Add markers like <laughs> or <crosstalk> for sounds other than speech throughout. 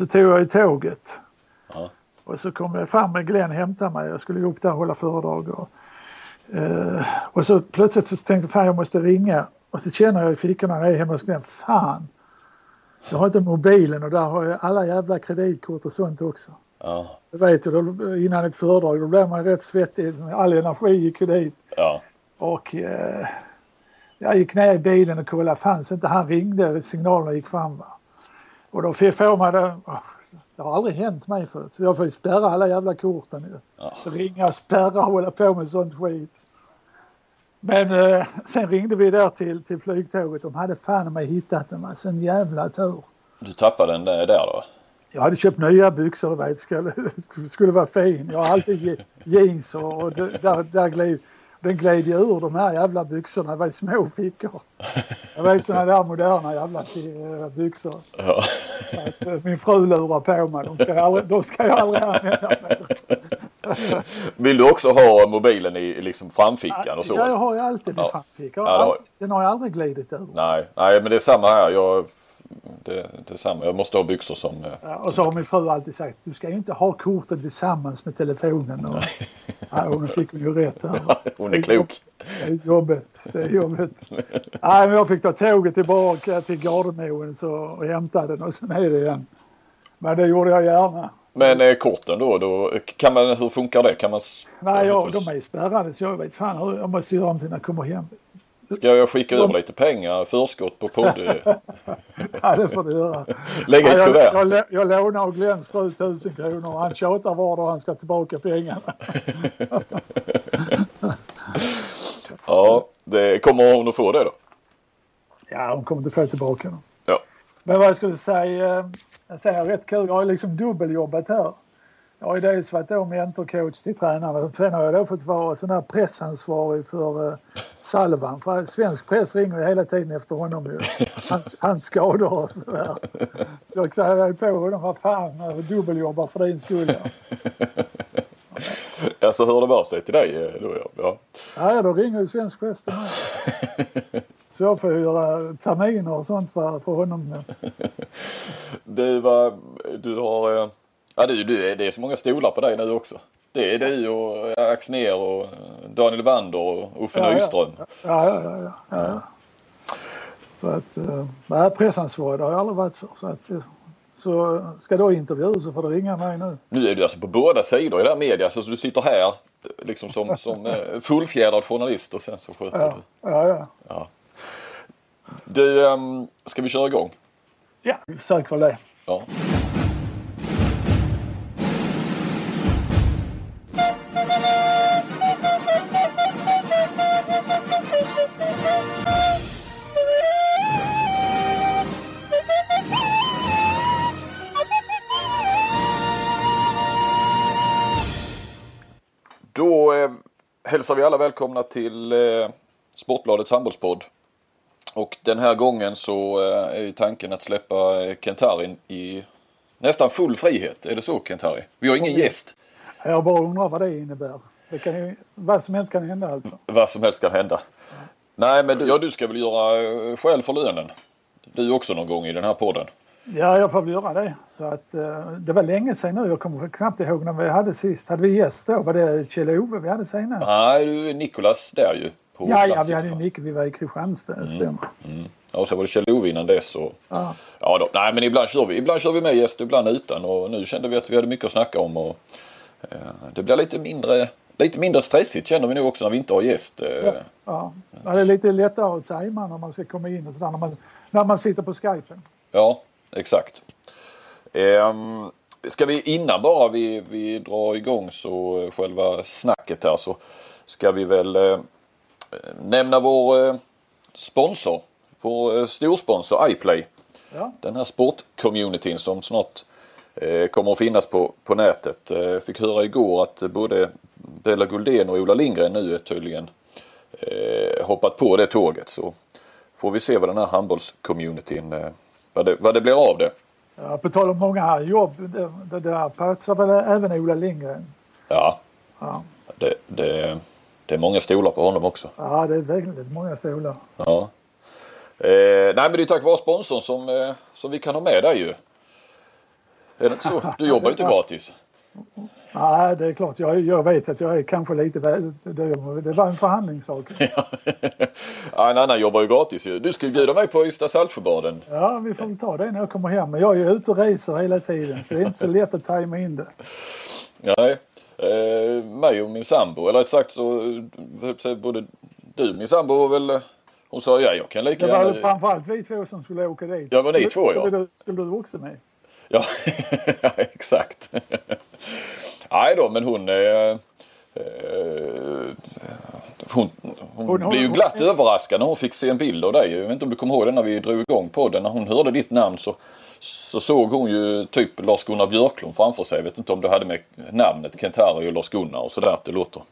så tog jag i tåget. Ja. Och så kom jag fram med Glenn hämta mig. Jag skulle gå upp där och hålla föredrag. Och, eh, och så plötsligt så tänkte jag fan jag måste ringa. Och så känner jag i fickorna när jag är hemma hos Glenn. Fan! Jag har inte mobilen och där har jag alla jävla kreditkort och sånt också. Ja. Du vet ju, då- innan ett föredrag då blir man rätt svettig. All energi gick ju dit. Ja. Och Och eh, jag gick ner i bilen och kollade, fanns inte han ringde, signalerna gick fram. Va? Och då får man det, åh, det har aldrig hänt mig förut, så jag får ju spärra alla jävla korten ju. Ja. Ringa spärra och hålla på med sånt skit. Men eh, sen ringde vi där till, till flygtåget, de hade fan mig hittat den, va? Sån jävla tur. du tappade den där, där då? Jag hade köpt nya byxor, du vet, skulle, <laughs> skulle vara fin. Jag har alltid je- jeans och, och det- där, där gled, den gled ju ur de här jävla byxorna. Det var ju små fickor. Jag vet sådana där moderna jävla eh, byxor. Ja. Att, eh, min fru lurar på mig. De ska jag aldrig, de ska jag aldrig använda mer. Vill du också ha mobilen i i liksom framfickan och så? Ja, jag har ju alltid min Ja. framficka. Ja, det har- Aldrig- Den har ju aldrig glidit ur. Nej, nej, men det är samma här. Jag, det, det är samma. Jag måste ha byxor som... eh, Ja, och så har min fru alltid sagt du ska ju inte ha korten tillsammans med telefonen. Och, <laughs> ja, hon fick ju rätt där. Hon är klok. Det är jobbigt. Det är jobbigt. Nej, men jag fick ta tåget tillbaka till Gardermoen så, och hämta den och sen är det igen. Men det gjorde jag gärna. Men eh, korten då, då kan man, hur funkar det? Kan man... Nej, jag, de är ju spärrade så jag vet fan hur jag måste göra någonting när jag kommer hem. Ska jag skicka över lite pengar, förskott på podd? <laughs> Ja, det får du göra. Ja, ett jag, kuvert? jag, lä- jag lånar av Glenns fru tusen kronor han tjatar var dag han ska tillbaka pengarna. <laughs> Ja, det kommer hon att få det då? Ja, hon kommer inte få tillbaka dem. Ja. Men vad jag skulle säga, eh, jag säger rätt kul, jag har liksom dubbeljobbat här. Jag har ju dels varit då mentorcoach till tränarna och sen har jag då fått vara sån här pressansvarig för uh, Salvan. För svensk press ringer ju hela tiden efter honom ju. <laughs> Hans, hans skador och sådär. Så jag säger på honom, vad fan, jag dubbeljobbar för din skull. Ja. Så hör det av sig till dig eh, då ja. ja. Ja, då ringer ju svensk press till mig. <laughs> Så jag får göra terminer och sånt för, för honom. Du, vad, du har... Ja, du, du, det är så många stolar på dig nu också. Det är du och Axner och Daniel Wander och Uffe Ja, ja. Nyström. Ja, ja, ja. ja, ja. Så att, eh, nej, pressansvarig det har jag aldrig varit för. Så, att, eh, så ska du ha intervju så får du ringa mig nu. Nu är du alltså på båda sidor i det här media. Så du sitter här liksom som, som eh, <laughs> fullfjädrad journalist och sen så sköter Ja, du. ja, ja. Du, ehm, ska vi köra igång? ja vi försöker väl det. Ja. Hälsar vi alla välkomna till eh, Sportbladets handbollspodd. Och den här gången så eh, är ju tanken att släppa Kentarin i nästan full frihet. Är det så Kentari? Vi har ingen gäst. Jag bara undrar vad det innebär. Det kan ju, vad som helst kan hända alltså. Vad som helst kan hända. Nej men du, ja, du ska väl göra eh, skäl för lönen? Du också någon gång i den här podden. Ja, jag får väl göra det. Så att, eh, det var länge sedan nu. Jag kommer knappt ihåg när vi hade sist. Hade vi gäst då? Var det Kjell-Ove vi hade senast? Nej, du är Nikolas där ju. På Ja, ja, vi hade ju mycket. Vi var i Kristianstad, det stämmer. Ja, och så var det Kjell-Ove innan dess. Och... Ja. Ja, då, nej men ibland kör vi. Ibland kör vi med gäst, ibland utan. Och nu kände vi att vi hade mycket att snacka om. Och, eh, det blir lite mindre, lite mindre stressigt känner vi nog också när vi inte har gäst. Eh, Ja. Ja. Ja, det är lite lättare att tajma när man ska komma in och sådär. När man, när man sitter på skypen. Ja, exakt. Ehm, ska vi innan bara vi, vi drar igång så eh, själva snacket här så ska vi väl eh, nämna vår eh, sponsor. Vår eh, storsponsor iPlay. Ja. Den här sportcommunityn som snart eh, kommer att finnas på, på nätet. Eh, fick höra igår att både Bella Guldén och Ola Lindgren nu är tydligen hoppat på det tåget. Så får vi se vad den här handbollscommunityn, vad, det, vad det blir av det. Ja, på tal om många jobb, det, det där platsar väl även Ola Lindgren. Ja, Ja. det, det, det är många stolar på honom också. ja, det är väldigt många stolar. Ja. Eh, nej men det är tack vare sponsorn som, eh, som vi kan ha med dig ju. Är det inte så? <laughs> Du jobbar ju inte gratis. Nej, det är klart. Jag, jag vet att jag är kanske lite väl... Det, det var en förhandlingssak. <laughs> ja, en annan jobbar ju gratis ju. Du ska ju bjuda mig på Ystad Saltsjöbaden. Ja, vi får väl ta det när jag kommer hem. Men jag är ju ute och reser hela tiden så det är inte så lätt att tajma in det. Nej. Eh, mig och min sambo, eller sagt så, både du och min sambo var väl hon sa ja, jag kan lika gärna... Det var framförallt vi två som skulle åka dit. Ja, var ni två skulle, ja. Skulle du, skulle du också med? Ja, <laughs> exakt. Nej då, men hon... Eh, hon, hon, hon blev ju glatt hon, överraskad när hon fick se en bild av dig. Jag vet inte om du kommer ihåg det när vi drog igång på den. När hon hörde ditt namn så, så såg hon ju typ Lars-Gunnar Björklund framför sig. Jag vet inte om du hade med namnet Kent-Harry och Lars-Gunnar och sådär att det låter.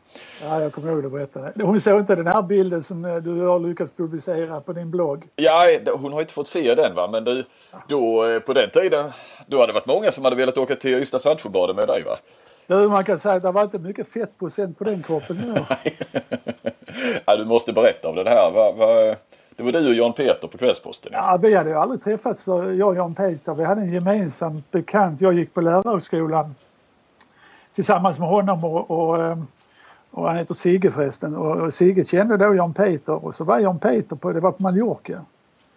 Ja, jag kommer ihåg det berättade. Hon såg inte den här bilden som eh, du har lyckats publicera på din blogg. Ja, hon har inte fått se den va. Men du, då eh, på den tiden, då hade det varit många som hade velat åka till Ystad Saltsjöbaden med dig va? Du, man kan säga att det var inte mycket fettprocent på den kroppen. <laughs> ja, du måste berätta om det här. Va, va, det var du och Jan Peter på Kvällsposten. Ja, vi hade ju aldrig träffats för jag och Jan Peter. Vi hade en gemensam bekant. Jag gick på lärarhögskolan tillsammans med honom och, och, ehm, och han heter Sigge förresten. Och Sigge kände då Jan Peter och så var Jan Peter på, det var på Mallorca.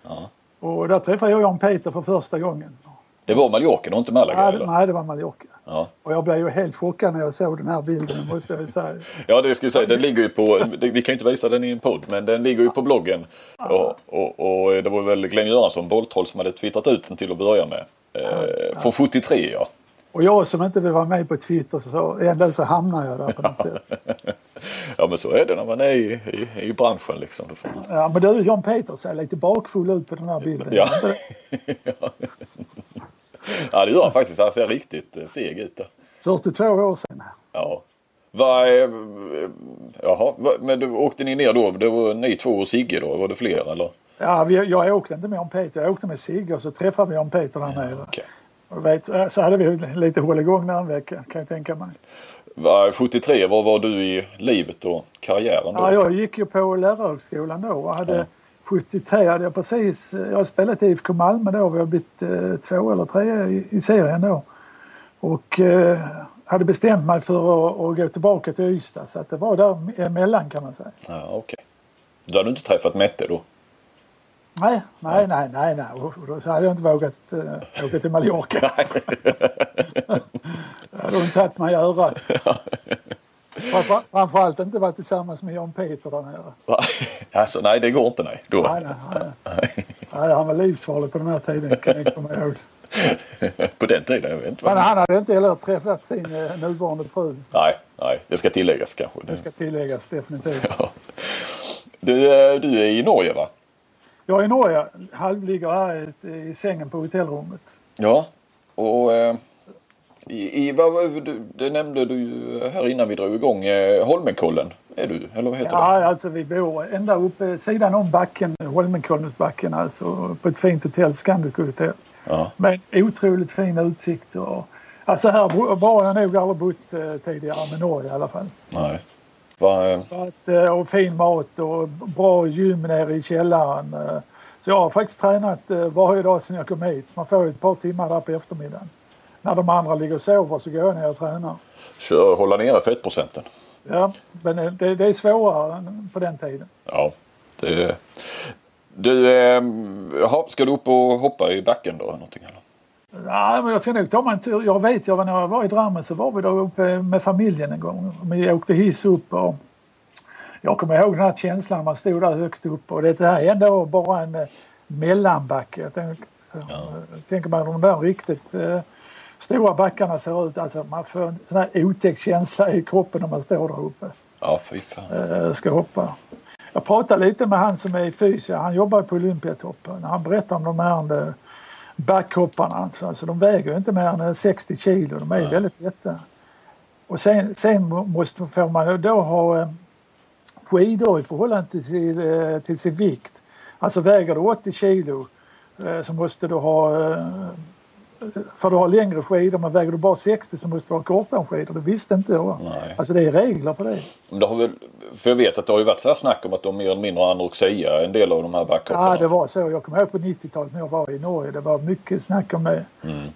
Ja. Och där träffade jag Jan Peter för första gången. Det var Mallorca och inte Malaga? Nej, eller? nej det var Mallorca. Ja. Och jag blev ju helt chockad när jag såg den här bilden måste jag säga. Ja det ska jag säga, den ligger ju på, vi kan ju inte visa den i en podd men den ligger ju på bloggen. Ja. Och, och, och, det var väl Glenn Göransson, Bolltroll, som hade twittrat ut den till att börja med. Eh, från 73 ja. Och jag som inte vill vara med på Twitter så ändå så hamnar jag där på något sätt. <laughs> ja men så är det när man är i, i, i branschen liksom. Ja men du John Peter ser lite bakfull ut på den här bilden. Ja. <laughs> ja det gör han faktiskt. Han ser riktigt eh, seg ut. Där. 42 år sedan. Ja. Vad, jaha, men du, åkte ni ner då? Det var ni två och Sigge då? Var det fler eller? Ja, vi, jag åkte inte med John Peter. Jag åkte med Sigge och så träffade vi John Peter där ja, nere. Okay. Vet, så hade vi lite hålligång där en vecka kan jag tänka mig. 73, var var du i livet och karriären då? Ja, jag gick ju på lärarhögskolan då och hade ja. 73 hade jag precis, jag har spelat i IFK Malmö då, vi har blivit eh, två eller tre i, i serien då. Och eh, hade bestämt mig för att, att, gå tillbaka till Ystad så att det var där emellan kan man säga. Ja, Okej. Okay. Då hade du inte träffat Mette då? Nej, nej, nej, nej, nej. Och då hade jag inte vågat äh, åka till Mallorca. <laughs> <laughs> då hade hon tagit mig i örat. <laughs> Framför, framförallt inte vara tillsammans med Jan Peter där nere. Alltså nej, det går inte nej. Då. Nej, nej, nej. nej, han var livsfarlig på den här tiden kan jag komma ihåg. <laughs> på den tiden? Jag vet inte. Men han hade inte heller träffat sin eh, nuvarande fru. Nej, nej, det ska tilläggas kanske. Det ska tilläggas definitivt. Ja. Du, eh, du är i Norge va? Jag är i Norge, halvligger här i, i sängen på hotellrummet. Ja, och eh, i, i, vad, du, det nämnde du ju här innan vi drog igång. Eh, Holmenkollen är du, eller vad heter ja, det? Ja, alltså vi bor ända uppe sidan om backen, Holmenkollensbacken alltså, på ett fint hotell, Scandic Hotel. Ja. Med otroligt fin utsikt och Alltså här var jag nog aldrig bott eh, tidigare med Norge i alla fall. Nej. Va, så att, eh, och fin mat och bra gym nere i källaren. Eh. Så jag har faktiskt tränat varje dag sedan jag kom hit. Man får ett par timmar där på eftermiddagen. När de andra ligger och sover så går jag ner och tränar. Kör, hålla nere fettprocenten? Ja, men det, det är svårare på den tiden. Ja, det Du, eh, ska du upp och hoppa i backen då? Någonting, eller? Nej, men jag ska nog ta mig en tur. Jag vet, jag, när jag var i Drammen så var vi där uppe med familjen en gång. Vi åkte hiss upp och jag kommer ihåg den här känslan när man stod där högst upp och det här är ändå bara en eh, mellanbacke. Jag tänker, ja. tänker man de där riktigt eh, stora backarna ser ut, alltså man får en sån här otäck känsla i kroppen när man står där uppe. Ja, fy fan. Eh, ska hoppa. Jag pratade lite med han som är fysio, han jobbar på Olympiatoppen. Han berättar om de här eh, backhopparna. Alltså, de väger inte mer än 60 kilo, de är ja. väldigt lätta. Och sen, sen måste får man då ha eh, skidor i förhållande till sin, eh, till sin vikt. Alltså väger du 80 kilo så måste du ha för du har längre skidor men väger du bara 60 så måste du ha kortare skidor. Det visste inte jag. Nej. Alltså det är regler på det. Det har väl, för jag vet att det har ju varit så här snack om att de mer eller mindre har anorexia, en del av de här backhopparna. Ja det var så. Jag kommer ihåg på 90-talet när jag var i Norge. Det var mycket snack om det.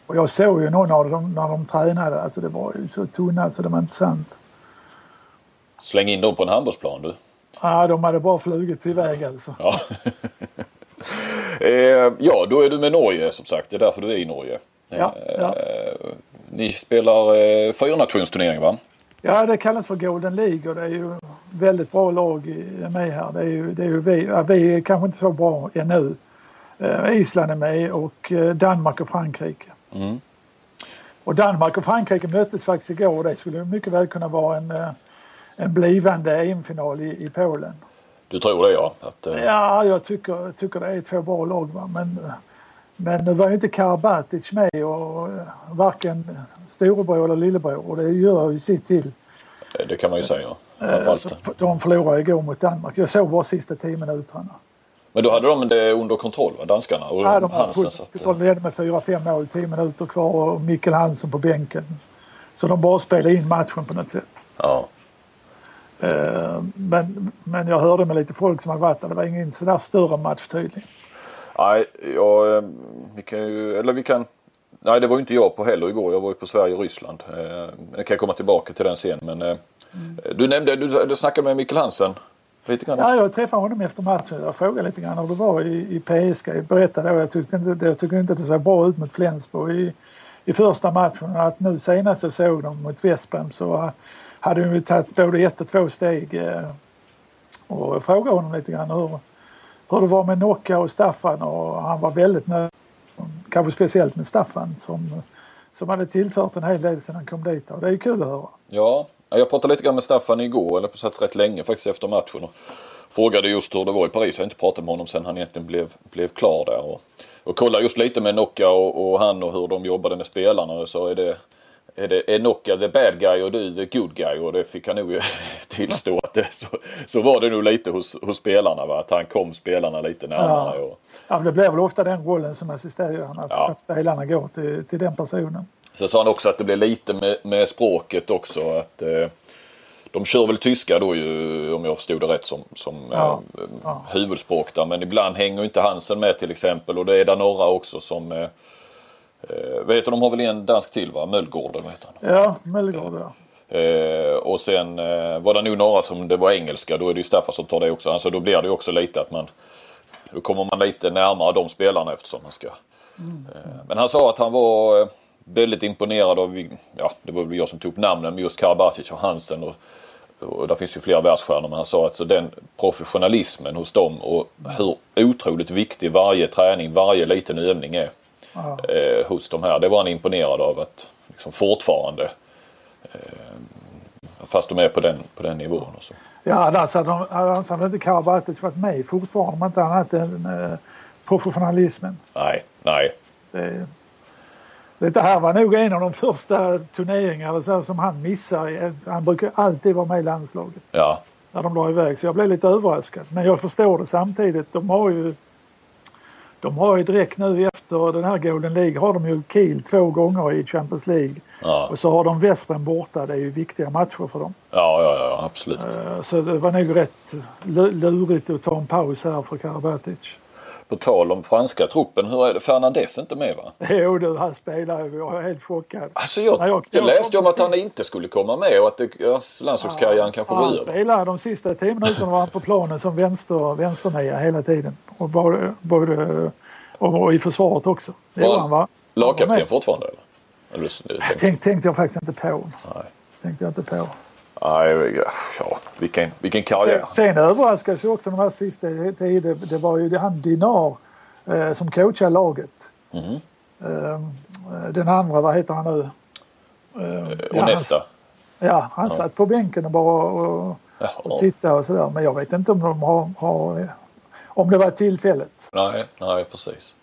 Och jag såg ju någon av dem när de tränade. Alltså det var ju så tunna så det var inte sant. Släng in dem på en handbollsplan du. Ja, de hade bara flugit iväg alltså. Ja. <laughs> eh, ja, då är du med Norge som sagt. Det är därför du är i Norge. Ja, ja. Eh, ni spelar eh, fyrnationsturnering va? Ja, det kallas för Golden League och det är ju väldigt bra lag i- med här. Det är ju, det är ju vi, ja, vi är kanske inte så bra ännu. Eh, Island är med och Danmark och Frankrike. Mm. Och Danmark och Frankrike möttes faktiskt igår och det skulle mycket väl kunna vara en, en blivande EM-final i, i Polen. Du tror det ja? Att, eh, Ja, jag tycker, tycker det är två bra lag. Va? Men, men nu var ju inte Karabatic med och eh, varken storebror eller lillebror och det gör ju sitt till. Det kan man ju säga. Eh, så De förlorade igår mot Danmark. Jag såg bara sista tio minuterna. Men då hade de det under kontroll va? Danskarna och Ja, de Hansen. fullt kontroll. Vi ledde med 4-5 mål, 10 minuter kvar och Mikkel Hansen på bänken. Så de bara spelade in matchen på något sätt. ja. Eh, Men, men jag hörde med lite folk som hade varit där. Det var ingen sådär större match tydligen. Nej, ja, eh, vi kan ju, eller vi kan Nej det var ju inte jag på heller igår. Jag var ju på Sverige och Ryssland. Eh, jag kan komma tillbaka till den sen. Men eh, du nämnde, du, du snackade med Mikkel Hansen. Lite grann. Ja, jag träffade honom efter matchen. Jag frågade lite grann hur det var i, i PSG. Jag berättade då, jag tyckte inte, jag tyckte inte att det såg bra ut mot Flensburg i, i första matchen. Att nu senast jag såg dem mot Westbrem så hade de ju tagit både ett och två steg. eh, Och jag frågade honom lite grann hur, hur det var med Nocka och Staffan och han var väldigt nöjd. Kanske speciellt med Staffan som, som hade tillfört en hel del sedan han kom dit. Och det är ju kul att höra. Ja, jag pratade lite grann med Staffan igår, eller på sätt rätt länge faktiskt efter matchen. Och frågade just hur det var i Paris. Jag har inte pratat med honom sedan han egentligen blev, blev klar där. Och, och kollade just lite med Nocka och, och han och hur de jobbade med spelarna. Och så är det, är det är Nocca the bad guy och du the good guy. Och det fick han nog <laughs> tillstå att det, så, så var det nog lite hos, hos spelarna. Va? Att han kom spelarna lite närmare. Och, Ja, men det blir väl ofta den rollen som assisterande att, Ja. att spelarna går till, till den personen. Sen sa han också att det blir lite med, med språket också. Att eh, De kör väl tyska då ju om jag förstod det rätt som, som Ja, eh, ja. huvudspråk där. Men ibland hänger inte Hansen med till exempel och det är där några också som eh, eh, vet du, de har väl en dansk till va? Möllgården vad heter han? Ja, Möllgård ja. Eh, och sen eh, var det nog några som det var engelska. Då är det ju Staffan som tar det också. Alltså då blir det ju också lite att man då kommer man lite närmare de spelarna eftersom man ska. Eh, men han sa att han var eh, väldigt imponerad av, ja det var väl jag som tog upp namnen, men just Karabatic och Hansen. Och, och där finns ju flera världsstjärnor men han sa att så den professionalismen hos dem och hur otroligt viktig varje träning, varje liten övning är ja. eh, hos de här. Det var han imponerad av att liksom fortfarande eh, fast de är på den, på den nivån. Och så. Ja, hade, de, annars hade inte Karabatic varit med fortfarande om inte hade den eh, professionalismen. Nej, nej. Det, det här var nog en av de första turneringarna så som han missade. Han brukar alltid vara med i landslaget Ja, när de la iväg. Så jag blev lite överraskad. Men jag förstår det samtidigt. De har ju, de har ju direkt nu efter den här Golden League har de ju Kiel två gånger i Champions League. ja, Och så har de Vespen borta. Det är ju viktiga matcher för dem. ja, ja, ja absolut. Eh, Så det var nog rätt lu- lurigt att ta en paus här för Karabatic. På tal om franska truppen, hur är det? Fernandes är inte med va? <laughs> Jo du, han spelar ju. Jag är helt chockad. Alltså jag, jag- jag jag läste om att han inte skulle komma med och att det, ja, landslagskarriären kanske han går över. spelar de sista tio minuterna var han på planen som vänster, vänsternia hela tiden. Och både, både och, i försvaret också. Det Var han va? Lagkapten med. fortfarande eller? eller det- Tänk, tänkte jag faktiskt inte på. nej. Tänkte jag inte på. Nej, ja, vilken, vilken karriär. Sen, sen överraskades ju också de här sista tiden. Det var ju han Dinar eh, som coachade laget. Mhm. Eh, den andra, vad heter han nu? Eh, Och ja. Han, ja, han satt på bänken och bara och, och tittade och sådär. Men jag vet inte om de har, har om det var tillfället. Nej, nej precis.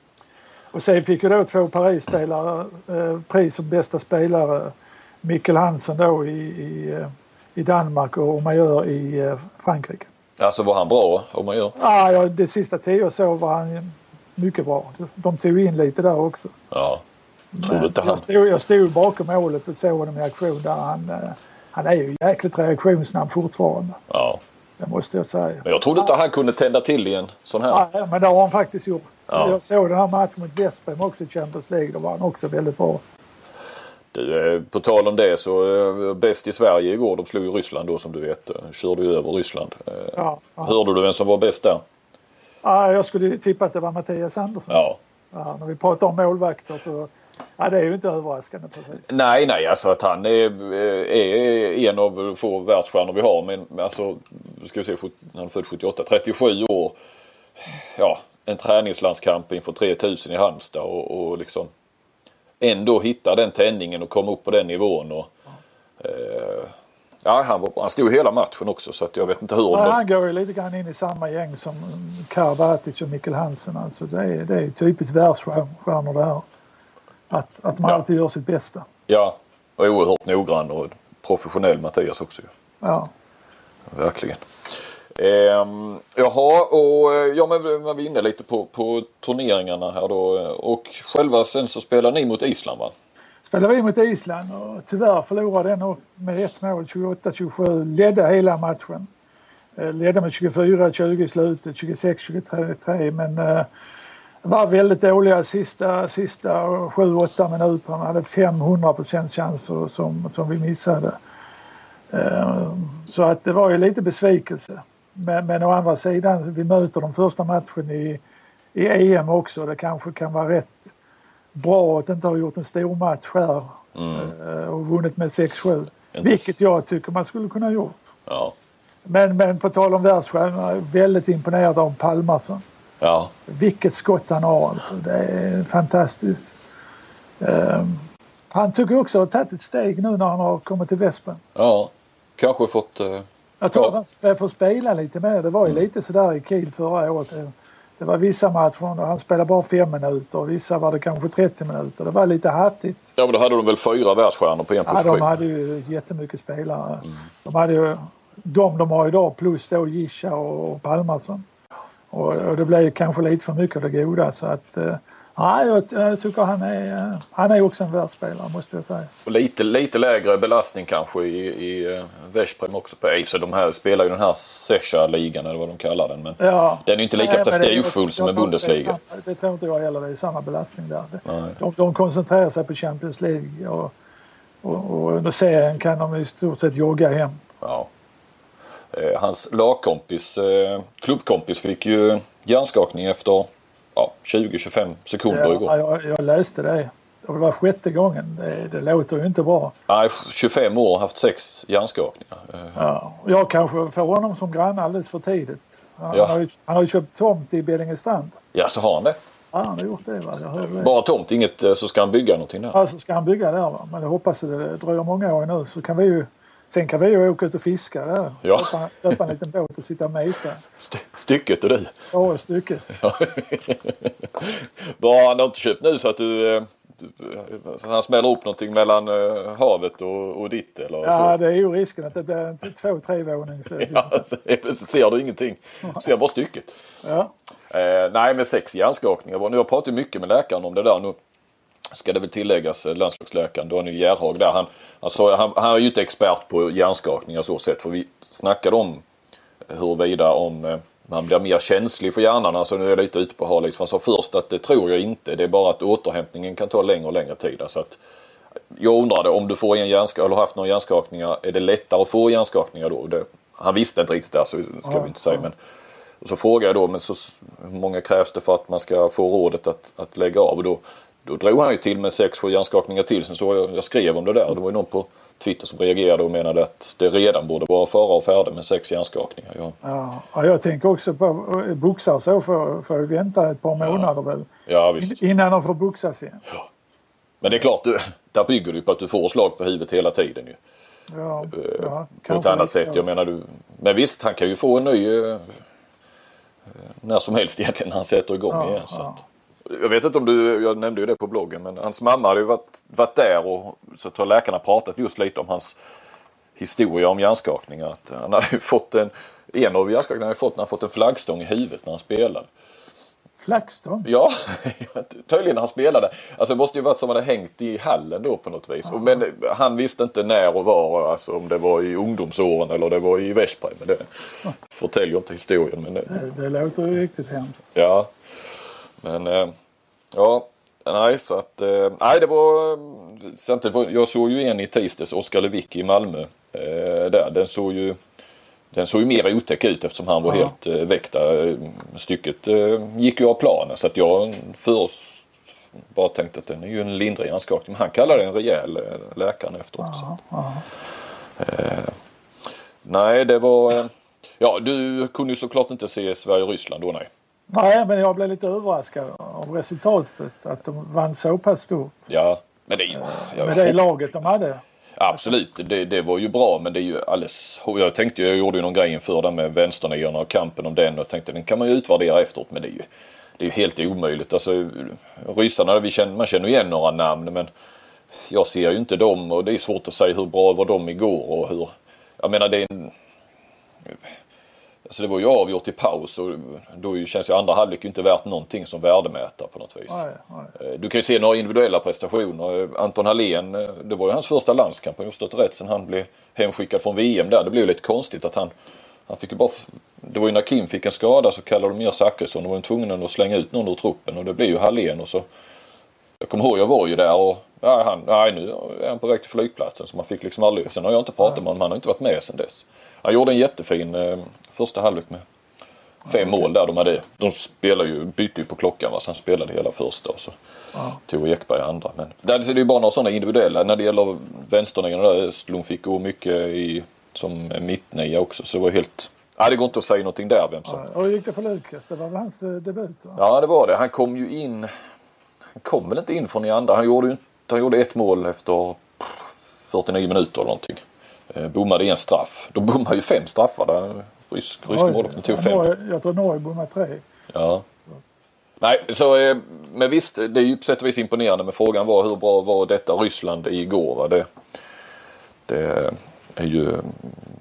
Och sen fick ju då två Paris-spelare eh, pris som bästa spelare. Mikkel Hansen då i, i, eh, i Danmark och Major i eh, Frankrike. Alltså var han bra om man gör? Ah, ja, det sista tio såg var han mycket bra. De tog in lite där också. Ja. Men jag, stod, jag stod bakom målet och såg honom i aktion där. Han, eh, han är ju jäkligt reaktionssnabb fortfarande. Ja. Det måste jag säga. Men jag trodde inte han kunde tända till i en sån här. Ja, men det har han faktiskt gjort. Ja. Jag såg den här matchen mot Vesprem också i Champions League. Då var han också väldigt bra. Du, eh, på tal om det så eh, bäst i Sverige igår. De slog ju Ryssland då som du vet. Körde ju över Ryssland. Ja, ja. Hörde du vem som var bäst där? Ja, jag skulle tippa att det var Mattias Andersson. Ja. ja när vi pratar om målvakter så Ja, det är ju inte överraskande precis. Nej, nej, alltså att han är, är en av få världsstjärnor vi har. Men alltså, ska vi se, han är född 78, 37 år. Ja, en träningslandskamp inför 3000 i Halmstad och, och liksom ändå hitta den tändningen och komma upp på den nivån. Och, eh, ja, han, var, han stod hela matchen också så att jag vet inte hur. Ja, han går ju lite grann in i samma gäng som Karabatic och Mikkel Hansen. Alltså det, är, det är typiskt världsstjärnor det här. Att, att man ja. alltid gör sitt bästa. Ja, och oerhört noggrann och professionell Mattias också. Ja. Verkligen. Ehm, jaha, och eh, ja men man var inne lite på, på turneringarna här då och själva sen så spelar ni mot Island va? Spelar vi mot Island och tyvärr förlorade den med ett mål 28-27. Ledde hela matchen. Eh, ledde med 24-20 i slutet, 26-23 men eh, var väldigt dåliga sista, sista 7-8 minuterna. hade 500 chanser som, som vi missade. Eh, så att det var ju lite besvikelse. Men, men å andra sidan, vi möter de första matchen i, i EM också. Det kanske kan vara rätt bra att inte ha gjort en stor match här mm. Eh, och vunnit med 6-7. Vilket jag tycker man skulle kunna ha gjort. Ja. Men, men på tal om världsstjärnorna, väldigt imponerad av Palmarsson. Ja. Vilket skott han har alltså. Det är fantastiskt. Um, han tycker också ha tagit ett steg nu när han har kommit till Vespen. Ja, kanske fått... Uh, jag tror ja. att han får spela lite mer. Det var ju mm. lite sådär i Kiel förra året. Det var vissa matcher där han spelade bara fem minuter och vissa var det kanske 30 minuter. Det var lite hattigt. Ja men då hade de väl fyra världsstjärnor på en position? Ja de hade ju jättemycket spelare. Mm. De hade ju de de har idag plus då Gischa och Palmarsson. Och, och det blev kanske lite för mycket av det goda så att eh, Ja, jag, jag, tycker han är, eh, han är också en världsspelare måste jag säga. Och lite, lite lägre belastning kanske i, i uh, Veszprem också på Ace. De här spelar ju den här Secha-ligan eller vad de kallar den. Men ja, den är ju inte lika prestigefull som en Bundesliga. Det, det tror inte jag heller. Det är samma belastning där. De, de koncentrerar sig på Champions League och, och, och under serien kan de i stort sett jogga hem. Ja. Eh, hans lagkompis, eh, klubbkompis fick ju hjärnskakning efter ja, 20-25 sekunder ja, igår. Jag, jag läste det. Och det var sjätte gången. Det, det låter ju inte bra. Nej, 25 år haft sex hjärnskakningar. Eh. Ja, jag kanske får honom som granne alldeles för tidigt. Han, ja. har, ju, han har ju köpt tomt i Beddingestrand. Ja, så har han det? Ja, han har gjort det. Va? Jag hörde. Bara tomt, inget så ska han bygga någonting där? Ja, så ska han bygga där. Va? Men jag hoppas att det dröjer många år nu så kan vi ju Sen kan vi ju åka ut och fiska där. Ja. Köpa, köpa en liten båt och sitta och mejta. St stycket och du? Ja, stycket. Ja. <laughs> Han har inte köpt nu så att du, eh, du så han smäller upp någonting mellan uh, havet och, och ditt eller Ja, så. det är ju risken att det blir en två trevånings. <laughs> ja, så ser du ingenting. Du ser bara stycket. Ja. Eh, nej, med sex hjärnskakningar. Nu har jag pratat mycket med läkaren om det där nu ska det väl tilläggas, eh, landslagsläkaren Daniel Gerhag där. Han, alltså, han, han är ju inte expert på hjärnskakningar så sett. För vi snackade om huruvida om eh, man blir mer känslig för hjärnan. Alltså nu är jag lite ute på hal Han sa först att det tror jag inte. Det är bara att återhämtningen kan ta längre och längre tid. Alltså att, jag undrade om du får en hjärnskakning eller haft några hjärnskakningar. Är det lättare att få hjärnskakningar då? Det, han visste inte riktigt det så ska ja, vi inte säga. Men, och så frågade jag då men så, hur många krävs det för att man ska få rådet att, att lägga av? Och då då drog han ju till med 6-7 hjärnskakningar till. Sen så jag, jag skrev om det där. Det var ju någon på Twitter som reagerade och menade att det redan borde vara fara och färdig med sex hjärnskakningar. Ja. Ja, jag tänker också på boxare så får, får vänta ett par månader väl. Ja, visst. Innan de får boxas igen. Ja. Men det är klart, du, där bygger du på att du får slag på huvudet hela tiden ju. Ja, ja, på ett annat sätt. Jag menar du, men visst han kan ju få en ny uh, när som helst egentligen när han sätter igång ja, igen. Så att, jag vet inte om du, jag nämnde ju det på bloggen, men hans mamma hade ju varit, varit där och så har läkarna pratat just lite om hans historia om hjärnskakningar. Att han hade ju fått en, en av hjärnskakningarna hade fått när han fått en flaggstång i huvudet när han spelade. Flaxton? Ja, <laughs> tydligen när han spelade. Alltså det måste ju varit som han hade hängt i hallen då på något vis. Ja. Men han visste inte när och var, alltså om det var i ungdomsåren eller det var i Veszprem. Men det ja. förtäljer inte historien. Men det, det, det låter ju riktigt hemskt. Ja, men eh, ja, nej så att, eh, nej det var, samtidigt jag såg ju en i tisdags, Oskar Lewicki i Malmö. Eh, där, den såg ju den såg ju mer otäck ut eftersom han var ja. helt eh, väck där. Stycket eh, gick ju av planen så att jag för bara tänkte att den är ju en lindrig hjärnskakning. Men han kallade den rejäl eh, läkaren efteråt. Ja, ja. Eh, nej det var, ja du kunde ju såklart inte se Sverige-Ryssland då nej. Nej men jag blev lite överraskad av resultatet att de vann så pass stort. Ja men det ju. Jag, med det laget de hade. Absolut, det, det var ju bra men det är ju alldeles... Jag tänkte, jag gjorde ju någon grej inför det med vänsterniorna och kampen om den och tänkte den kan man ju utvärdera efteråt men det är ju, det är ju helt omöjligt. Alltså ryssarna, vi känner, man känner igen några namn men jag ser ju inte dem och det är svårt att säga hur bra var de igår och hur... Jag menar det är en Alltså det var ju avgjort i paus och då känns ju andra halvlek inte värt någonting som värdemätare på något vis. Nej, nej. Eh, du kan ju se några individuella prestationer. Anton Hallén, eh, det var ju hans första landskamp. Har stått rätt sen han blev hemskickad från VM där. Det blev ju lite konstigt att han, han fick ju bara det var ju när Kim fick en skada så kallade de ner Zachrisson och var tvungna att slänga ut någon ur truppen och det blev ju Hallén och så jag kommer ihåg jag var ju där och ja, han, nej nu är han på väg till flygplatsen så man fick liksom aldrig, sen har jag inte pratat med honom, han har inte varit med sen dess. Han gjorde en jättefin eh, första halvlek med fem okay. mål där. De, hade, de spelar ju, bytte ju på klockan va, han spelade hela första och så ja. tog Ekberg andra. Men där är det ju bara några sådana individuella. När det gäller vänsterniorna där, Östlund fick gå mycket i, som mittnia också så det var helt Ja, det går inte att säga någonting där vem som... Ja, och hur gick det för Lukas? Det var väl hans eh, debut? Va? Ja det var det. Han kom ju in... Han kom väl inte in från i andra. Han gjorde, han gjorde ett mål efter 49 minuter eller någonting. Eh, bommade en straff. De bommade ju fem straffar där. Rysk, ryska målvakten tog fem. Jag tror Norge bommade tre. Ja. Nej, så eh, men visst det är ju på sätt och vis imponerande men frågan var hur bra var detta Ryssland igår? Va? Det, det är ju